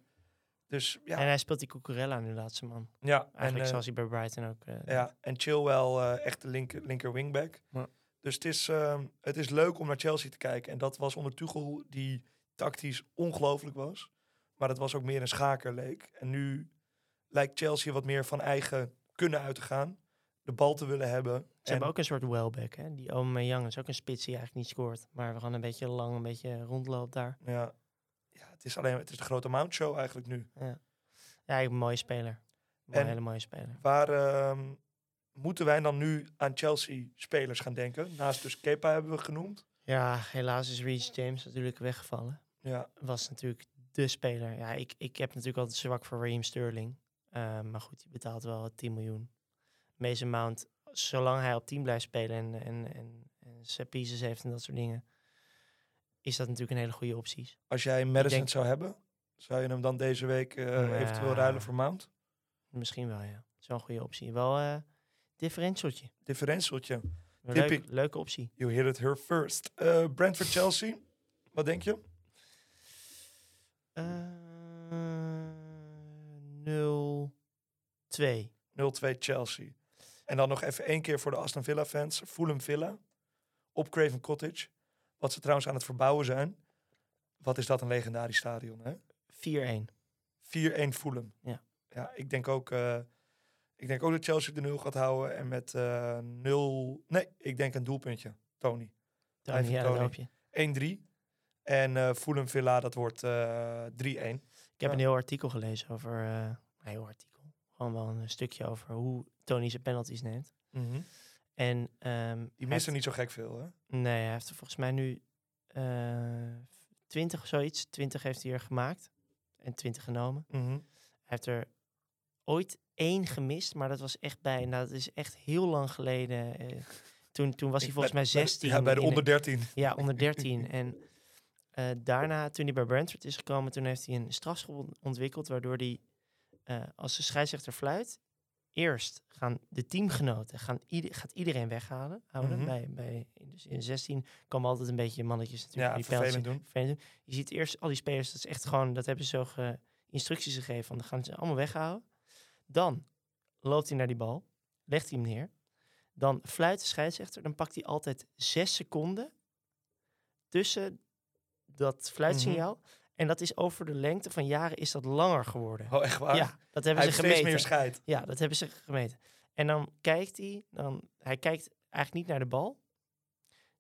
dus ja, En hij speelt die Cucurella nu laatste man. ja. En, Eigenlijk zoals hij bij Brighton ook. ja, en Chilwell echt de linker, linker wingback. Ja. Dus het is, ehm, het is leuk om naar Chelsea te kijken. En dat was onder Tuchel die tactisch ongelooflijk was. Maar het was ook meer een schaker leek. En nu lijkt Chelsea wat meer van eigen kunnen uit te gaan. De bal te willen hebben. Ze En- hebben ook een soort wellback, hè? Die Aubameyang is ook een spits die eigenlijk niet scoort. Maar we gaan een beetje lang, een beetje rondloopt daar. Ja, ja het, is alleen, het is de grote Mount Show eigenlijk nu. Ja, een mooie speler. Een En- hele mooie speler. Waar ehm, moeten wij dan nu aan Chelsea-spelers gaan denken? Naast dus Kepa hebben we genoemd. Ja, helaas is Reece James natuurlijk weggevallen. Ja, Was natuurlijk de speler. Ja, ik, ik heb natuurlijk altijd zwak voor Raheem Sterling. Eh, maar goed, die betaalt wel 10 miljoen. Mason Mount, zolang hij op team blijft spelen en, en, en, en set pieces heeft en dat soort dingen, is dat natuurlijk een hele goede optie. als jij Madison denk- zou hebben, zou je hem dan deze week eh, Ja. eventueel ruilen voor Mount? Misschien wel, ja. Zo'n goede optie. Wel eh differentialtje. Differentialtje. Een Tip Leuk, leuke optie. You hit it her first. Eh Brentford Chelsea. Wat denk je? Eh 0-2. 0-2 Chelsea. En dan nog even één keer voor de Aston Villa fans. Fulham Villa. Op Craven Cottage. Wat ze trouwens aan het verbouwen zijn. Wat is dat een legendarisch stadion, hè? 4-1. 4-1 Fulham. Ja. Ja, ik denk ook... eh, ik denk ook dat Chelsea de 0 gaat houden. En met eh 0... Nee, ik denk een doelpuntje. Tony. Tony, ja, Tony. hoop je. 1-3. En eh Fulham Villa, dat wordt eh 3-1. Ik heb Ja. een heel artikel gelezen over... eh, een heel artikel. Gewoon wel een stukje over hoe Tony zijn penalties neemt. En ehm, Die hij missen niet zo gek veel, hè? Nee, hij heeft er volgens mij nu eh 20 of zoiets. 20 heeft hij er gemaakt. En 20 genomen. Hij heeft er ooit één gemist, maar dat was echt bij. Nou, dat is echt heel lang geleden. eh, toen, toen was hij volgens mij bij- bij- 16. Ja, bij de onder 13. Ja, onder 13. en eh, daarna, toen hij bij Brentford is gekomen, toen heeft hij een strafschop ont- ontwikkeld, waardoor hij, eh, als de scheidsrechter fluit, eerst gaan de teamgenoten, gaan ieder, gaat iedereen weghalen, houden. Mhm. bij, bij, dus in 16 komen altijd een beetje mannetjes natuurlijk. Ja, die vervelend penalty- doen. vervelend doen. Je ziet eerst al die spelers, dat is echt gewoon, dat hebben ze zo ge- instructies gegeven, van dan gaan ze allemaal weghouden. Dan loopt hij naar die bal, legt hij hem neer. Dan fluit de scheidsrechter, dan pakt hij altijd zes seconden tussen dat fluitsignaal. En dat is over de lengte van jaren is dat langer geworden. Oh, echt waar? Ja, dat Hij hebben ze gemeten. meer scheid. Ja, dat hebben ze gemeten. En dan kijkt hij, dan, hij kijkt eigenlijk niet naar de bal.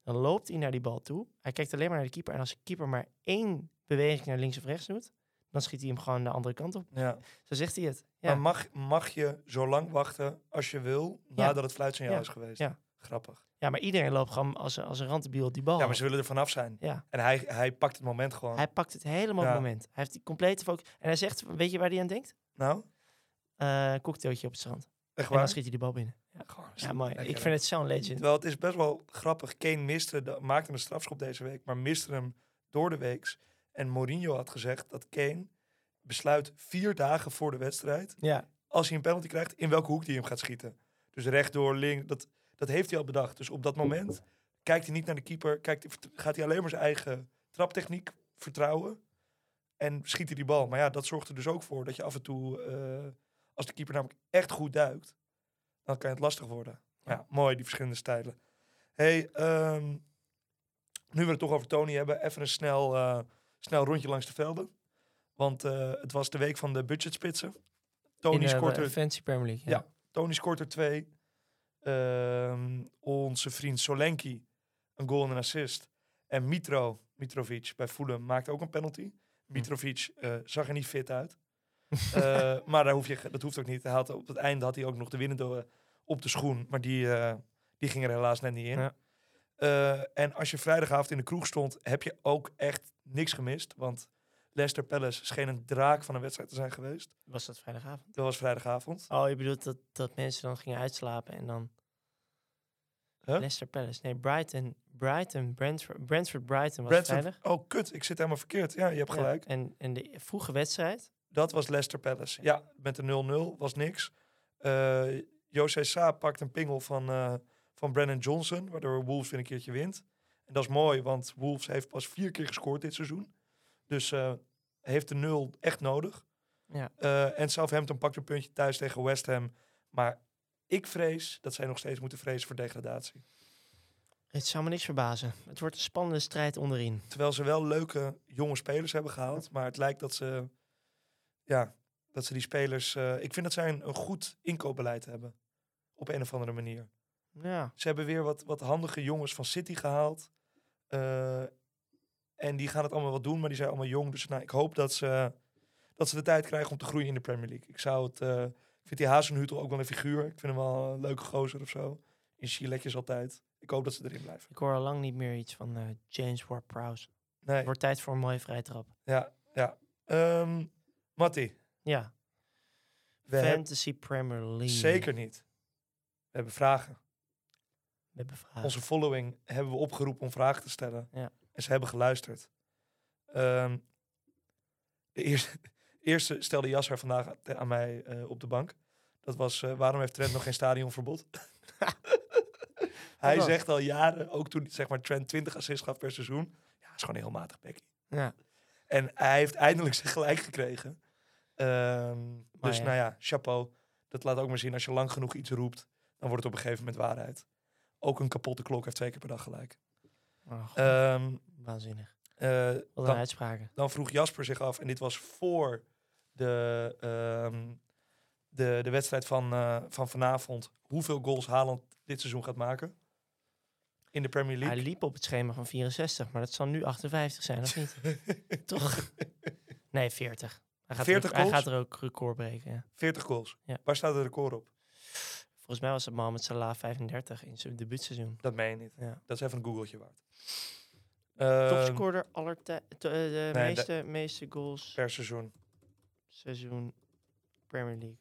Dan loopt hij naar die bal toe. Hij kijkt alleen maar naar de keeper. En als de keeper maar één beweging naar links of rechts doet, dan schiet hij hem gewoon de andere kant op. Ja. Zo zegt hij het. Ja, Maar mag, mag je zo lang wachten als je wil, nadat het fluitsignaal Ja. is geweest? Ja. Grappig. ja maar iedereen loopt gewoon als, een- als een rantebiel op die bal. Ja, maar ze willen er vanaf zijn. Ja. En hij, hij pakt het moment gewoon. Hij pakt het helemaal op het moment. Hij heeft die complete focus. En hij zegt, weet je waar hij aan denkt? Nou, Eh cocktailtje op het strand. echt En dan waar? schiet hij de bal binnen. Ja, Gewoon, ja mooi. lekker, Ik vind het zo'n legend. Terwijl het is best wel grappig. Kane miste, maakte een strafschop deze week, maar miste hem door de weeks. En Mourinho had gezegd dat Kane besluit vier dagen voor de wedstrijd, Ja, als hij een penalty krijgt, in welke hoek hij hem gaat schieten. Dus rechtdoor, link, dat, dat heeft hij al bedacht. Dus op dat moment kijkt hij niet naar de keeper, kijkt, gaat hij alleen maar zijn eigen traptechniek vertrouwen en schiet hij die bal. Maar ja, dat zorgt er dus ook voor dat je af en toe, eh, als de keeper namelijk echt goed duikt, dan kan het lastig worden. Ja, mooi, die verschillende stijlen. hey, ehm, nu we het toch over Tony hebben, even een snel, eh, snel rondje langs de velden. Want eh, het was de week van de budgetspitsen. Tony in scoort er Fancy Premier League. Ja. Tony scoort er twee. Ehm, onze vriend Solenki een goal en een assist. En Mitro, Mitrovic bij Fulham maakte ook een penalty. Mitrovic eh, zag er niet fit uit. Eh, maar daar hoef je, dat hoeft ook niet. Hij had, op het einde had hij ook nog de winnende eh, op de schoen. Maar die, die ging er helaas net niet in. Ja. En als je vrijdagavond in de kroeg stond, heb je ook echt niks gemist. Want Leicester Palace scheen een draak van een wedstrijd te zijn geweest. Was dat vrijdagavond? Dat was vrijdagavond. Oh, je bedoelt dat, dat mensen dan gingen uitslapen en dan... Huh? Leicester Palace. Nee, Brighton. Brighton, Brentford, Brentford Brighton was Brentford- vrijdag. Oh, kut. Ik zit helemaal verkeerd. Ja, je hebt Ja, gelijk. en, en de vroege wedstrijd. Dat was Leicester Palace. Ja, met de 0-0 was niks. Eh José Sa pakt een pingel van, eh van Brennan Johnson, waardoor Wolves weer een keertje wint. En dat is mooi, want Wolves heeft pas vier keer gescoord dit seizoen. Dus eh, heeft de nul echt nodig. Ja. Eh, en Southampton pakt een puntje thuis tegen West Ham. Maar ik vrees dat zij nog steeds moeten vrezen voor degradatie. Het zou me niks verbazen. Het wordt een spannende strijd onderin. Terwijl ze wel leuke jonge spelers hebben gehaald. Maar het lijkt dat ze, ja, dat ze die spelers... eh, ik vind dat zij een, een goed inkoopbeleid hebben. Op een of andere manier. Ja, Ze hebben weer wat, wat handige jongens van City gehaald. Eh, en die gaan het allemaal wel doen, maar die zijn allemaal jong. Dus nou, ik hoop dat ze, dat ze de tijd krijgen om te groeien in de Premier League. Ik zou het... eh, ik vind die Hazenhutel ook wel een figuur. Ik vind hem wel een leuke gozer of zo. In Chiletjes altijd. Ik hoop dat ze erin blijven. ik hoor al lang niet meer iets van eh, James Ward-Prowse. Nee, Het wordt tijd voor een mooie vrije trap. ja, ja. Ehm Matti, Ja, we hebben... Fantasy Premier League. Zeker niet. We hebben vragen. We hebben vragen. Onze following hebben we opgeroepen om vragen te stellen. Ja. En ze hebben geluisterd. Ehm, de eerste, eerste stelde Jasser vandaag aan mij eh, op de bank. Dat was, eh, waarom heeft Trent nog geen stadionverbod? Hij zegt al jaren, ook toen zeg maar, Trent 20 assists gaf per seizoen. Ja, is gewoon heel matig Becky. Ja, En hij heeft eindelijk zijn gelijk gekregen. Ehm, dus ja. nou ja, chapeau. Dat laat ook maar zien, als je lang genoeg iets roept, dan wordt het op een gegeven moment waarheid. Ook een kapotte klok heeft twee keer per dag gelijk. Oh, Ehm, waanzinnig. eh, Wat een dan, uitspraken. dan vroeg Jasper zich af, en dit was voor de, ehm, de, de wedstrijd van, eh, van vanavond, hoeveel goals Haaland dit seizoen gaat maken in de Premier Hij League. liep op het schema van 64, maar dat zal nu 58 zijn, of niet? Toch? Nee, 40. Hij gaat, 40 er, ook- hij goals? gaat er ook record breken. Ja. 40 goals. Ja. Waar staat het record op? Volgens mij was het Mohamed Salah 35 in zijn debuutseizoen. Dat meen je niet. Ja. Dat is even een googeltje waard. Ehm, Topscorer aller tijden. De nee, meeste, meeste goals per seizoen. seizoen Premier League.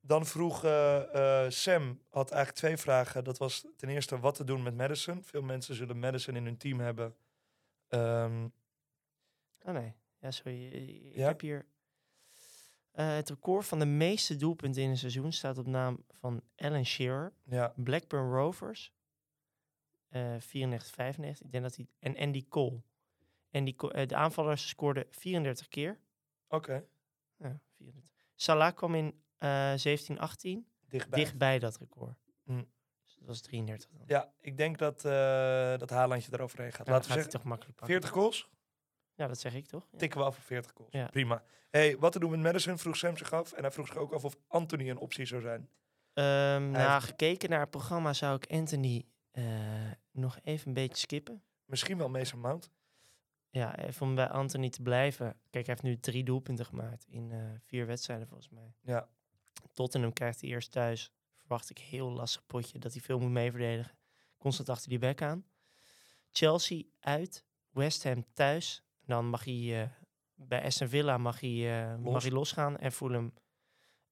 Dan vroeg eh, eh, Sam, had eigenlijk twee vragen. Dat was ten eerste wat te doen met Madison. Veel mensen zullen Madison in hun team hebben. Ehm, Oh nee, ja, sorry. Ik Ja? heb hier... eh, het record van de meeste doelpunten in een seizoen staat op naam van Alan Shearer. ja, Blackburn Rovers. eh 94, 95. Ik denk dat hij... En Andy Cole. Andy Cole eh, de aanvallers scoorden 34 keer. oké. Ja, 34. Salah kwam in eh 17, 18 Dichtbij. dichtbij dat record. Hm. Dus dat was 33 dan. Ja, ik denk dat, eh dat Haalandje eroverheen gaat. Ja, Laten we zeggen, toch makkelijk pakken. 40 goals? Ja, dat zeg ik toch? Ja. Tikken we af op 40 goals. Ja. Prima. hey, wat te doen met Madison vroeg Sam zich af. En hij vroeg zich ook af of Anthony een optie zou zijn. Nou, heeft- gekeken naar het programma zou ik Anthony eh, nog even een beetje skippen. Misschien wel Mason Mount. Ja, even om bij Anthony te blijven. Kijk, hij heeft nu drie doelpunten gemaakt in eh, vier wedstrijden volgens mij. Ja, Tottenham krijgt hij eerst thuis. Verwacht ik heel lastig potje dat hij veel moet meeverdedigen. Constant achter die bek aan. Chelsea uit. West Ham thuis. Dan mag hij eh, bij Aston Villa mag hij, eh, Los. mag hij losgaan. En Fulham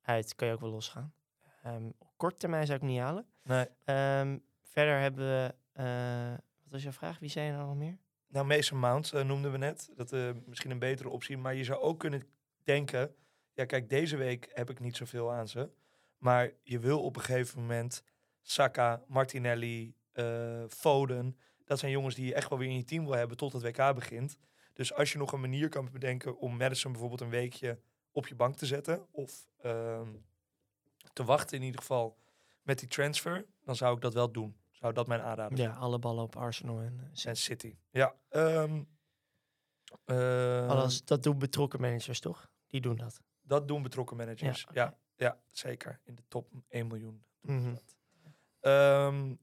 uit kan je ook wel losgaan. Ehm op korte termijn zou ik niet halen. nee. Ehm, verder hebben we... eh, wat was jouw vraag? Wie zijn er nog meer? Nou, Mason Mount noemden we net. Dat is misschien een betere optie. Maar je zou ook kunnen denken... Ja, kijk, deze week heb ik niet zoveel aan ze. Maar je wil op een gegeven moment... Saka, Martinelli, eh, Foden... Dat zijn jongens die je echt wel weer in je team wil hebben tot het WK begint. Dus als je nog een manier kan bedenken om Madison bijvoorbeeld een weekje op je bank te zetten... of ehm, te wachten in ieder geval met die transfer... dan zou ik dat wel doen. Zou dat mijn aanrader zijn. Ja, alle ballen op Arsenal en eh, City. En City. Ja. ehm, eh, Alles, dat doen betrokken managers toch? Die doen dat. Dat doen betrokken managers. Ja, Ja, zeker. In de top 1 miljoen. Ehm,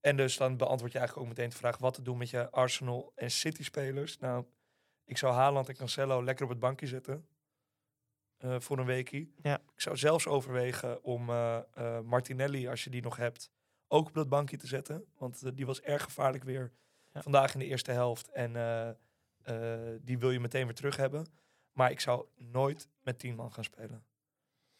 en dus dan beantwoord je eigenlijk ook meteen de vraag wat te doen met je Arsenal en City spelers. Nou, ik zou Haaland en Cancelo lekker op het bankje zetten. eh, voor een weekie. Ja. Ik zou zelfs overwegen om eh, eh, Martinelli, als je die nog hebt, ook op dat bankje te zetten. Want die was erg gevaarlijk weer Ja. vandaag in de eerste helft. En die wil je meteen weer terug hebben. Maar ik zou nooit met 10 man gaan spelen.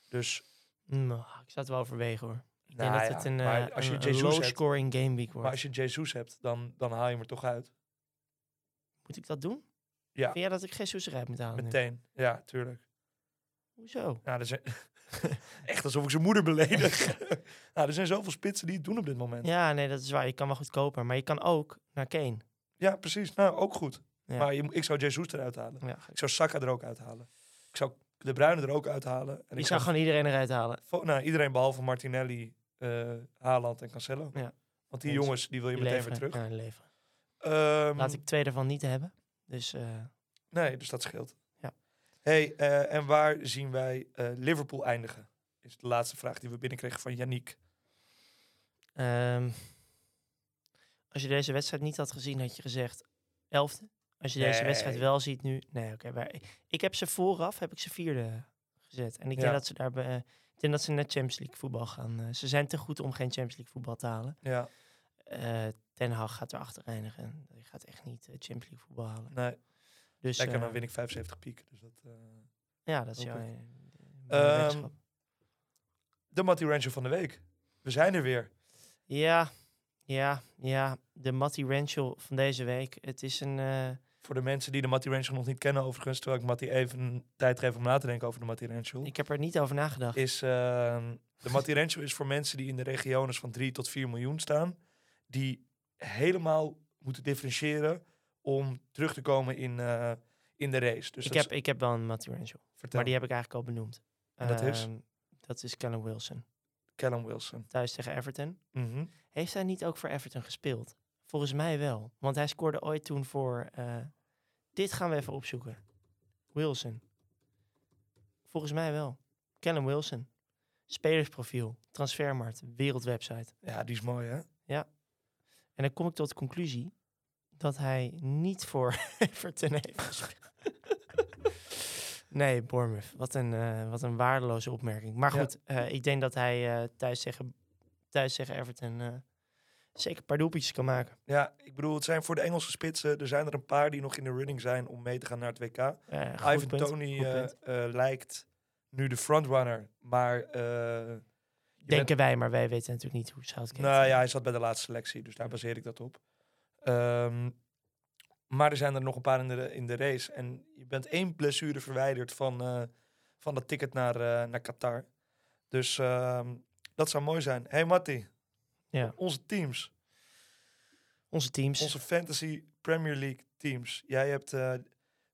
Dus Nou, ik zou het wel overwegen hoor. Ik Nou denk dat ja, het een, maar als je een, Jesus een hebt- low-scoring gameweek wordt. Maar als je Jesus hebt, dan, dan haal je hem er toch uit. Moet ik dat doen? Ja. Vind jij dat ik Jesus eruit moet halen nu? Meteen. Ja, tuurlijk. Hoezo? Nou, er zijn... Echt alsof ik zijn moeder beledig. nou, er zijn zoveel spitsen die het doen op dit moment. Ja, Ja, nee, dat is waar. Je kan wel goedkoper. Maar je kan ook naar Kane. precies. Nou, ook goed. Ja. Maar je, ik zou Jesus eruit halen. Ja. Ik zou Saka er ook uithalen. Ik zou De Bruyne er ook uithalen. En Je ik zou gewoon iedereen eruit halen. Nou, iedereen behalve Martinelli, eh Haaland en Cancelo. Ja. Want die jongens, die wil je Die meteen weer terug. Ja, leveren. Ehm, Laat ik twee daarvan niet hebben. Dus eh, Nee, dus dat scheelt. Ja. Hey, eh, en waar zien wij eh, Liverpool eindigen? Is de laatste vraag die we binnenkregen van Yannick. ehm, als je deze wedstrijd niet had gezien, had je gezegd elfde. Als je deze wedstrijd wel ziet nu... Nee, oké. ik heb ze vooraf, heb ik ze vierde gezet. En ik Ja. denk dat ze daar... eh, ik denk dat ze net Champions League voetbal gaan. ze zijn te goed om geen Champions League voetbal te halen. Ja, Eh, Ten Hag gaat erachter eindigen. Die gaat echt niet eh, Champions League voetbal halen. nee. Dus Lekker, dan eh, win ik 75 piek. Dus dat. Ja, dat is jouw wetenschap. De Matty Rancher van de week. We zijn er weer. Ja, ja, ja. De Matty Ranchel van deze week. Het is een... Voor de mensen die de Matty Rancher nog niet kennen, overigens, terwijl ik Matty even tijd geef om na te denken over de Matty Rancher. ik heb er niet over nagedacht. is ehm, de Matty Rancho is voor mensen die in de regionen van 3 tot 4 miljoen staan, die helemaal moeten differentiëren om terug te komen in, eh, in de race. Dus ik, heb, ik heb wel een vertel, Maar die heb ik eigenlijk al benoemd. En dat is? Ehm, Dat is Callum Wilson. Callum Wilson. Thuis tegen Everton. Mhm. Heeft hij niet ook voor Everton gespeeld? Volgens mij wel. Want hij scoorde ooit toen voor... eh, dit gaan we even opzoeken. Wilson. Volgens mij wel. Callum Wilson. Spelersprofiel. Transfermarkt. Wereldwebsite. Ja, die is mooi, hè? En dan kom ik tot de conclusie dat hij niet voor Everton heeft gespeeld. nee, Bournemouth. Wat een, eh, wat een waardeloze opmerking. Maar Ja. goed, eh, ik denk dat hij eh, thuis, tegen, thuis tegen Everton zeker een paar doelpuntjes kan maken. Ja, ik bedoel, het zijn voor de Engelse spitsen. Er zijn er een paar die nog in de running zijn om mee te gaan naar het WK. Ivan Tony lijkt nu de frontrunner, maar... bent- Denken wij, maar wij weten natuurlijk niet hoe Southgate... Nou ja, hij zat bij de laatste selectie, dus daar baseer ik dat op. Ehm, maar er zijn er nog een paar in de, in de race. En je bent één blessure verwijderd van, eh, van dat ticket naar, eh, naar Qatar. Dus ehm, dat zou mooi zijn. Hey Matti, Ja. onze teams, Onze teams. onze Fantasy Premier League teams. Jij hebt eh,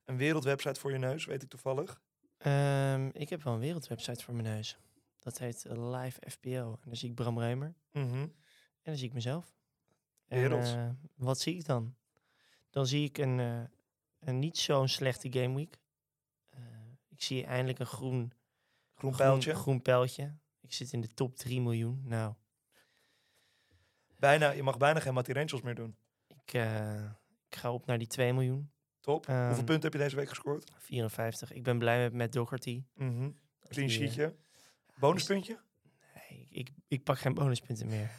een wereldwebsite voor je neus, weet ik toevallig. Ehm, ik heb wel een wereldwebsite voor mijn neus. Dat heet Live FPO. En daar zie ik Bram Reumer. Mhm. En dan zie ik mezelf. Werelds. En, eh, wat zie ik dan? Dan zie ik een, eh, een niet zo'n slechte gameweek. Eh ik zie eindelijk een groen, Groen pijltje. groen pijltje. Ik zit in de top 3 miljoen. Nou, Bijna, je mag bijna geen Matti Rentals meer doen. ik, ik ga op naar die 2 miljoen. Top. Hoeveel Ehm, punten heb je deze week gescoord? 54. Ik ben blij met, met Doherty. Dat Clean sheetje. Bonuspuntje? nee, ik, ik pak geen bonuspunten meer.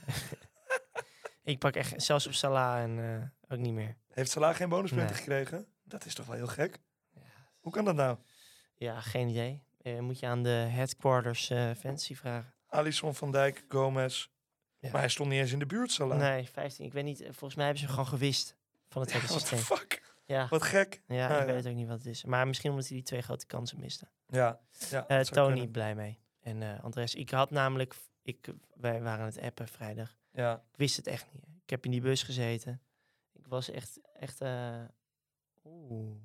ik pak echt, zelfs op Salah en eh, ook niet meer. Heeft Salah geen bonuspunten Nee. gekregen? Dat is toch wel heel gek? Ja. Hoe kan dat nou? Ja, geen idee. Eh, moet je aan de headquarters eh fancy vragen. Alisson, Van Dijk, Gomez. Ja. Maar hij stond niet eens in de buurt, Salah. Nee, 15. Ik weet niet. Volgens mij hebben ze gewoon gewist van het Ja, hele the systeem. fuck? Ja, Wat gek. ja Ah, ik ja. weet ook niet wat het is. Maar misschien omdat hij die twee grote kansen miste. Ja, ja Tony, blij mee. En eh Andres, ik had namelijk... Ik, wij waren aan het appen vrijdag. Ja, Ik wist het echt niet. Ik heb in die bus gezeten. Ik was echt... echt eh, Oeh,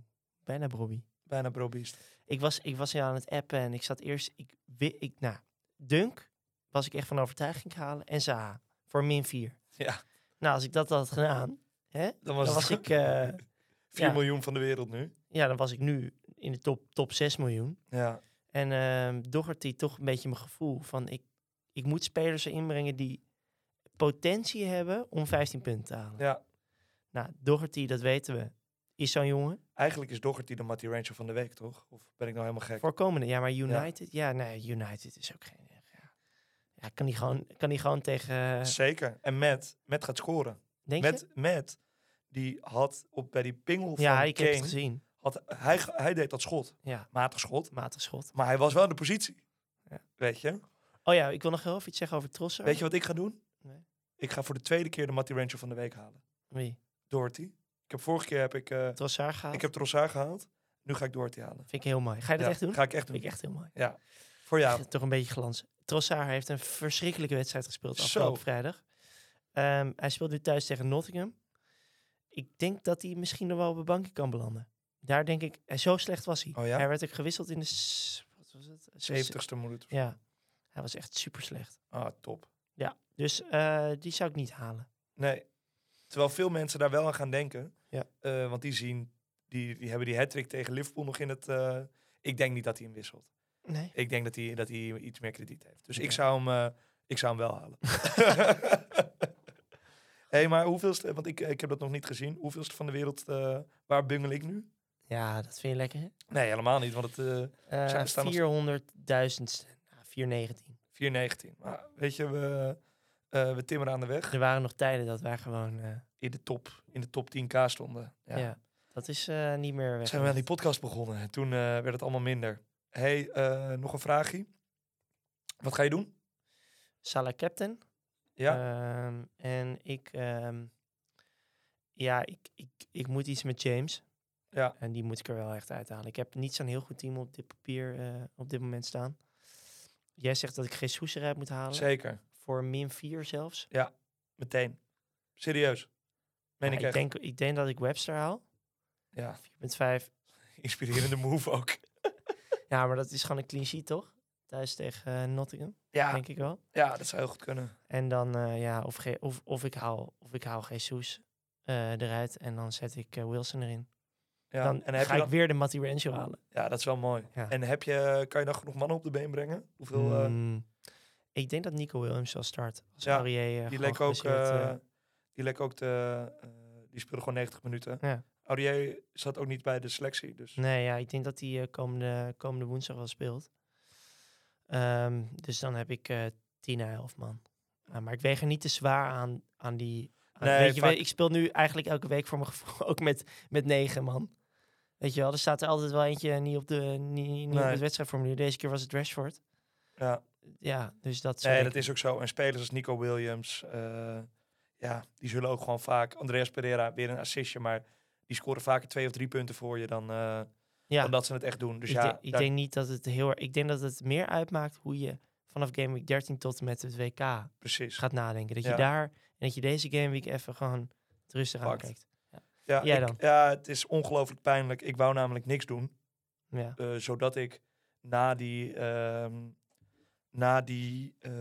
bijna Bobby. bijna brobiest. Ik was, ik was aan het appen en ik zat eerst... Ik, ik, nou, Dunk was ik echt van overtuiging halen. En Zaha voor min 4. Ja, Nou, als ik dat had gedaan... Hè, dan was, dan het was ik... eh, 4 ja. miljoen van de wereld nu. ja, dan was ik nu in de top, top 6 miljoen. Ja, En Doherty toch een beetje mijn gevoel van... Ik, ik moet spelers erin brengen die potentie hebben om 15 punten te halen. ja. Nou, Doherty, dat weten we, is zo'n jongen. Eigenlijk is Doherty de Matty Rancher van de week, toch? Of ben ik nou helemaal gek? Voorkomende, ja, maar United... Ja, nee, United is ook geen... Ja, ja kan hij gewoon, kan hij gewoon tegen... Zeker. En Matt, Matt gaat scoren. denk je? Matt, die had op, bij die pingel van Ja, ik heb het gezien. Had, hij, hij deed dat schot. Ja, Matig schot. matig schot. Maar hij was wel in de positie. Ja. Weet je? Oh ja, ik wil nog heel even iets zeggen over Trossard. Weet je wat ik ga doen? Nee. Ik ga voor de tweede keer de Matty Rancher van de week halen. Wie? Doherty. Ik heb vorige keer heb ik, eh, Trossard gehaald? ik heb Trossard gehaald. Nu ga ik Doherty halen. Vind ik heel mooi. Ga je dat Ja, echt doen? Ga ik echt doen. Vind ik echt heel mooi. Ja. Voor jou. Toch een beetje glans. Trossard heeft een verschrikkelijke wedstrijd gespeeld Zo. afgelopen vrijdag. Ehm, hij speelt nu thuis tegen Nottingham. Ik denk dat hij misschien nog wel op een bankje kan belanden. Daar denk ik, en zo slecht was hij. Oh ja? Hij werd ook gewisseld in de, wat was het? Zes- 70ste minuut. Ja, hij was echt super slecht. Ah, top. Ja, dus eh, die zou ik niet halen. Nee. Terwijl veel mensen daar wel aan gaan denken. Ja. Eh, want die zien, die, die hebben die hat tegen Liverpool nog in het... eh, ik denk niet dat hij hem wisselt. Nee. Ik denk dat hij, dat hij iets meer krediet heeft. Dus ik, zou hem, eh, ik zou hem wel halen. hey, maar hoeveelste, want ik, ik heb dat nog niet gezien. Hoeveelste van de wereld, eh, waar bungel ik nu? Ja, dat vind je lekker, hè? Nee, helemaal niet, want het nog- 400.000, nou, 419. 419. Maar weet je, we, eh, we timmeren aan de weg. Er waren nog tijden dat wij gewoon... eh, In de top, in de top 10k stonden. ja. Ja. dat is eh, niet meer weg. Zijn we aan die podcast begonnen. En toen werd het allemaal minder. hey, nog een vraagje. Wat ga je doen? Salah captain. Ja, Ehm, en ik, ehm, ja, ik, ik, ik moet iets met James. Ja. En die moet ik er wel echt uithalen. Ik heb niet zo'n heel goed team op dit papier eh, op dit moment staan. Jij zegt dat ik Jesus eruit moet halen. zeker. Voor min 4 zelfs. Meteen. Serieus. Meen Ja, ik ik, echt. denk, ik denk dat ik Webster haal. Ja, 4.5. inspirerende move ook. Ja, maar dat is gewoon een clean sheet, toch? Thuis tegen eh, Nottingham, Ja, denk ik wel. ja, dat zou heel goed kunnen. En dan, eh, ja, of, of, of, ik haal, of ik haal Jesus eruit en dan zet ik Wilson erin. Ja, dan en heb ga je ik weer de Matty Rancho halen. ja, dat is wel mooi. Ja. En heb je, kan je dan genoeg mannen op de been brengen? Hoeveel, eh, Mm, ik denk dat Nico Williams zal starten. Als Ja, Aurier, eh, die gewoon leek ook, eh, eh, die leek ook de, eh, die speelde gewoon 90 minuten. Ja. Aurier zat ook niet bij de selectie, dus Nee, ja, ik denk dat hij eh, komende, komende woensdag wel speelt. Ehm, dus dan heb ik eh 10 à 11 man. Ah, maar ik weeg er niet te zwaar aan, aan die... Nee, weet je, vaak- ik speel nu eigenlijk elke week voor mijn gevoel ook met, met 9 man. Weet je wel, er staat er altijd wel eentje niet op, de, niet, niet op het wedstrijdformulier. Deze keer was het Rashford. ja. Ja, dus dat Nee, dat is ook zo. En spelers als Nico Williams, eh, ja, die zullen ook gewoon vaak... Andreas Pereira, weer een assistje, maar die scoren vaker twee of drie punten voor je dan, eh, ja. dan dat ze het echt doen. Dus ik, ja, ik daar- denk niet dat het heel erg... Ik denk dat het meer uitmaakt hoe je vanaf Game Week 13 tot en met het WK precies. gaat nadenken. Dat Ja. je daar... En dat je deze Game Week even gewoon het rustig Pakt. aankijkt. Ja, Jij ik- dan? ja, het is ongelooflijk pijnlijk. Ik wou namelijk niks doen. Ja. eh, zodat ik na die, ehm, na die eh,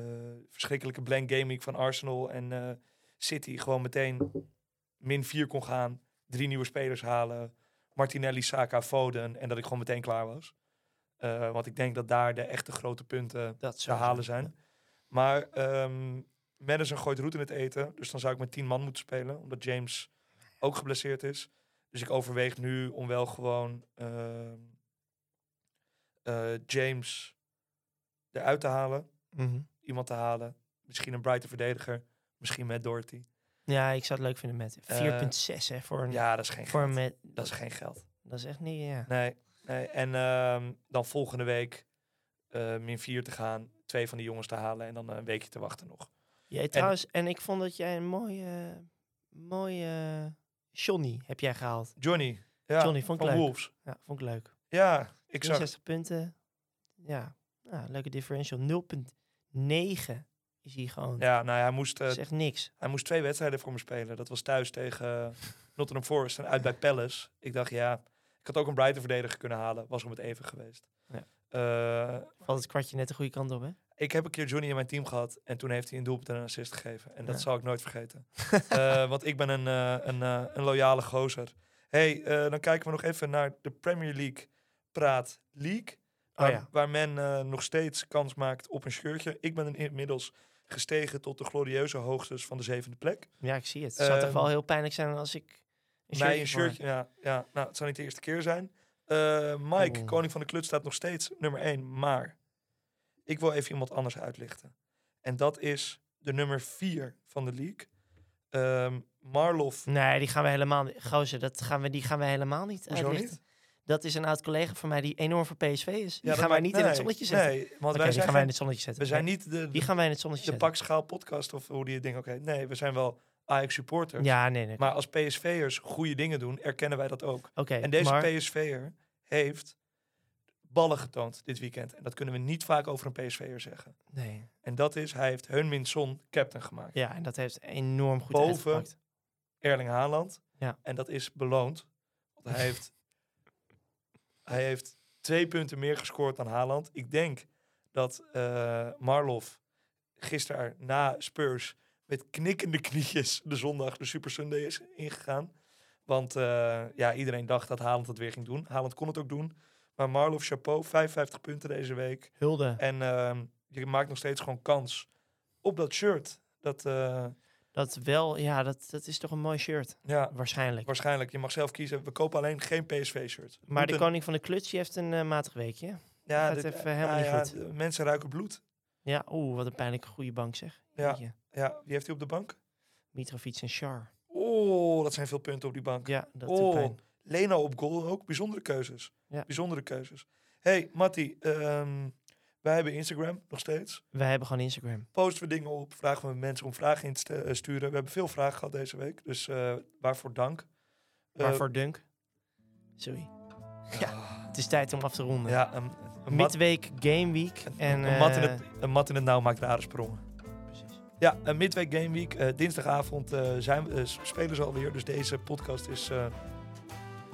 verschrikkelijke blank gaming van Arsenal en eh, City gewoon meteen min 4 kon gaan. Drie nieuwe spelers halen. Martinelli, Saka, Foden. En dat ik gewoon meteen klaar was. Eh, want ik denk dat daar de echte grote punten Dat te halen zijn. Maar ehm Madison gooit roet in het eten. Dus dan zou ik met 10 man moeten spelen. Omdat James ook geblesseerd is. Dus ik overweeg nu om wel gewoon ehm, eh, James eruit te halen. Mhm. Iemand te halen. Misschien een brighter verdediger. Misschien met Doherty. Ja, ik zou het leuk vinden met 4.6 hè, voor een, Ja, dat is geen voor geld. met. Dat is geen geld. Dat is echt niet, ja. Nee. nee. En ehm, dan volgende week eh, min 4 te gaan. Twee van die jongens te halen. En dan een weekje te wachten nog. Jij trouwens, en ik vond dat jij een mooie, mooie Johnny heb jij gehaald. Johnny. Ja, Johnny, vond ik van leuk. Wolves. Ja, vond ik leuk. Ja, ik zag 64 punten. Ja, nou, leuke differential. 0.9 is hij gewoon. Ja, nou ja, hij moest, eh, is echt niks. hij moest twee wedstrijden voor me spelen. Dat was thuis tegen eh, Nottingham Forest en uit bij Palace. Ik dacht, ja, ik had ook een Brighton verdediger kunnen halen. Was om het even geweest. Ja. Eh, Valt het kwartje net de goede kant op, hè? Ik heb een keer Johnny in mijn team gehad. En toen heeft hij een doelpunt en een assist gegeven. En dat Ja. zal ik nooit vergeten. Eh, want ik ben een, eh, een, eh, een loyale gozer. hey, dan kijken we nog even naar de Premier League Praat League. Oh Waar, ja. waar men nog steeds kans maakt op een shirtje. Ik ben inmiddels gestegen tot de glorieuze hoogtes van de zevende plek. Ja, ik zie het. Het zou toch Ehm, wel heel pijnlijk zijn als ik een een shirtje ja, ja. Nou, het zou niet de eerste keer zijn. Mike, koning van de klut, staat nog steeds nummer 1. Maar ik wil even iemand anders uitlichten. En dat is de nummer 4 van de league. Ehm, Marlof. Nee, die gaan we helemaal niet. Gozer, dat gaan we, die gaan we helemaal niet Hoezo uitlichten. niet? Dat is een oud collega van mij die enorm voor PSV is. Die gaan wij maakt- niet in het zonnetje zetten. Nee, want wij die gaan wij in het zonnetje zetten. we zijn niet de, Die gaan wij in het zonnetje de zetten. pakschaal podcast of hoe die ding ook heet. Nee, we zijn wel Ajax supporters. Ja, nee, nee. Maar als PSV'ers goede dingen doen, erkennen wij dat ook. En deze maar, PSV'er heeft ballen getoond dit weekend. En dat kunnen we niet vaak over een PSV'er zeggen. Nee. En dat is, hij heeft Heun-Min Son captain gemaakt. Ja, en dat heeft enorm goed Boven- uitgepakt. Erling Haaland. Ja. En dat is beloond. Want hij heeft, hij heeft twee punten meer gescoord dan Haaland. Ik denk dat eh Marlof gisteren na Spurs met knikkende knietjes de zondag de Super Sunday is ingegaan. Want eh, ja, iedereen dacht dat Haaland het weer ging doen. Haaland kon het ook doen. Maar Marlof, chapeau, 55 punten deze week. Hulde. En ehm, je maakt nog steeds gewoon kans op dat shirt. Dat, eh, Dat wel, ja, dat, dat is toch een mooi shirt. ja, Waarschijnlijk. Waarschijnlijk, je mag zelf kiezen. We kopen alleen geen PSV-shirt. Maar de koning van de kluts die heeft een eh, matig weekje. ja, dit- even helemaal ja, niet goed. Mensen ruiken bloed. Ja, oeh, wat een pijnlijke goede bank zeg. Ja. Jeetje. Ja, wie heeft hij op de bank? Mitrovic en Char. Oh, dat zijn veel punten op die bank. Ja, dat doet oh, pijn. Leno op goal ook. Bijzondere keuzes. Ja. Bijzondere keuzes. hey, Matti. ehm, wij hebben Instagram nog steeds. Wij hebben gewoon Instagram. Posten we dingen op. Vragen we mensen om vragen in te eh, sturen. We hebben veel vragen gehad deze week. Dus eh, waarvoor dank. Eh, Waarvoor Dunk? Sorry. Ja, het is tijd om af te ronden. Ja, een, een, Midweek Game Week. En, een, mat in het, een mat in het nauw maakt rare sprongen. Precies. Ja, een midweek game week. Dinsdagavond zijn we, eh, spelen ze alweer. Dus deze podcast is...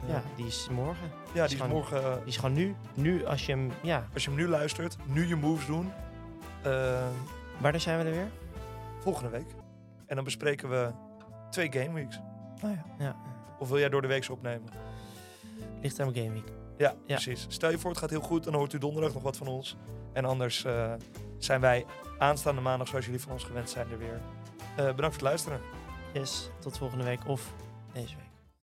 Ja, die is morgen. ja, is die is gewoon- morgen... eh, Die is gewoon nu. Nu als je hem... Ja, als je hem nu luistert, nu je moves doen. eh, wanneer zijn we er weer? volgende week. En dan bespreken we twee game weeks. Oh ja. ja. Of wil jij door de week opnemen? Ligt aan mijn Game Week. Ja, precies. Stel je voor het gaat heel goed, dan hoort u donderdag nog wat van ons. En anders eh, zijn wij aanstaande maandag, zoals jullie van ons gewend zijn, er weer. Eh, bedankt voor het luisteren. Yes, tot volgende week of deze week.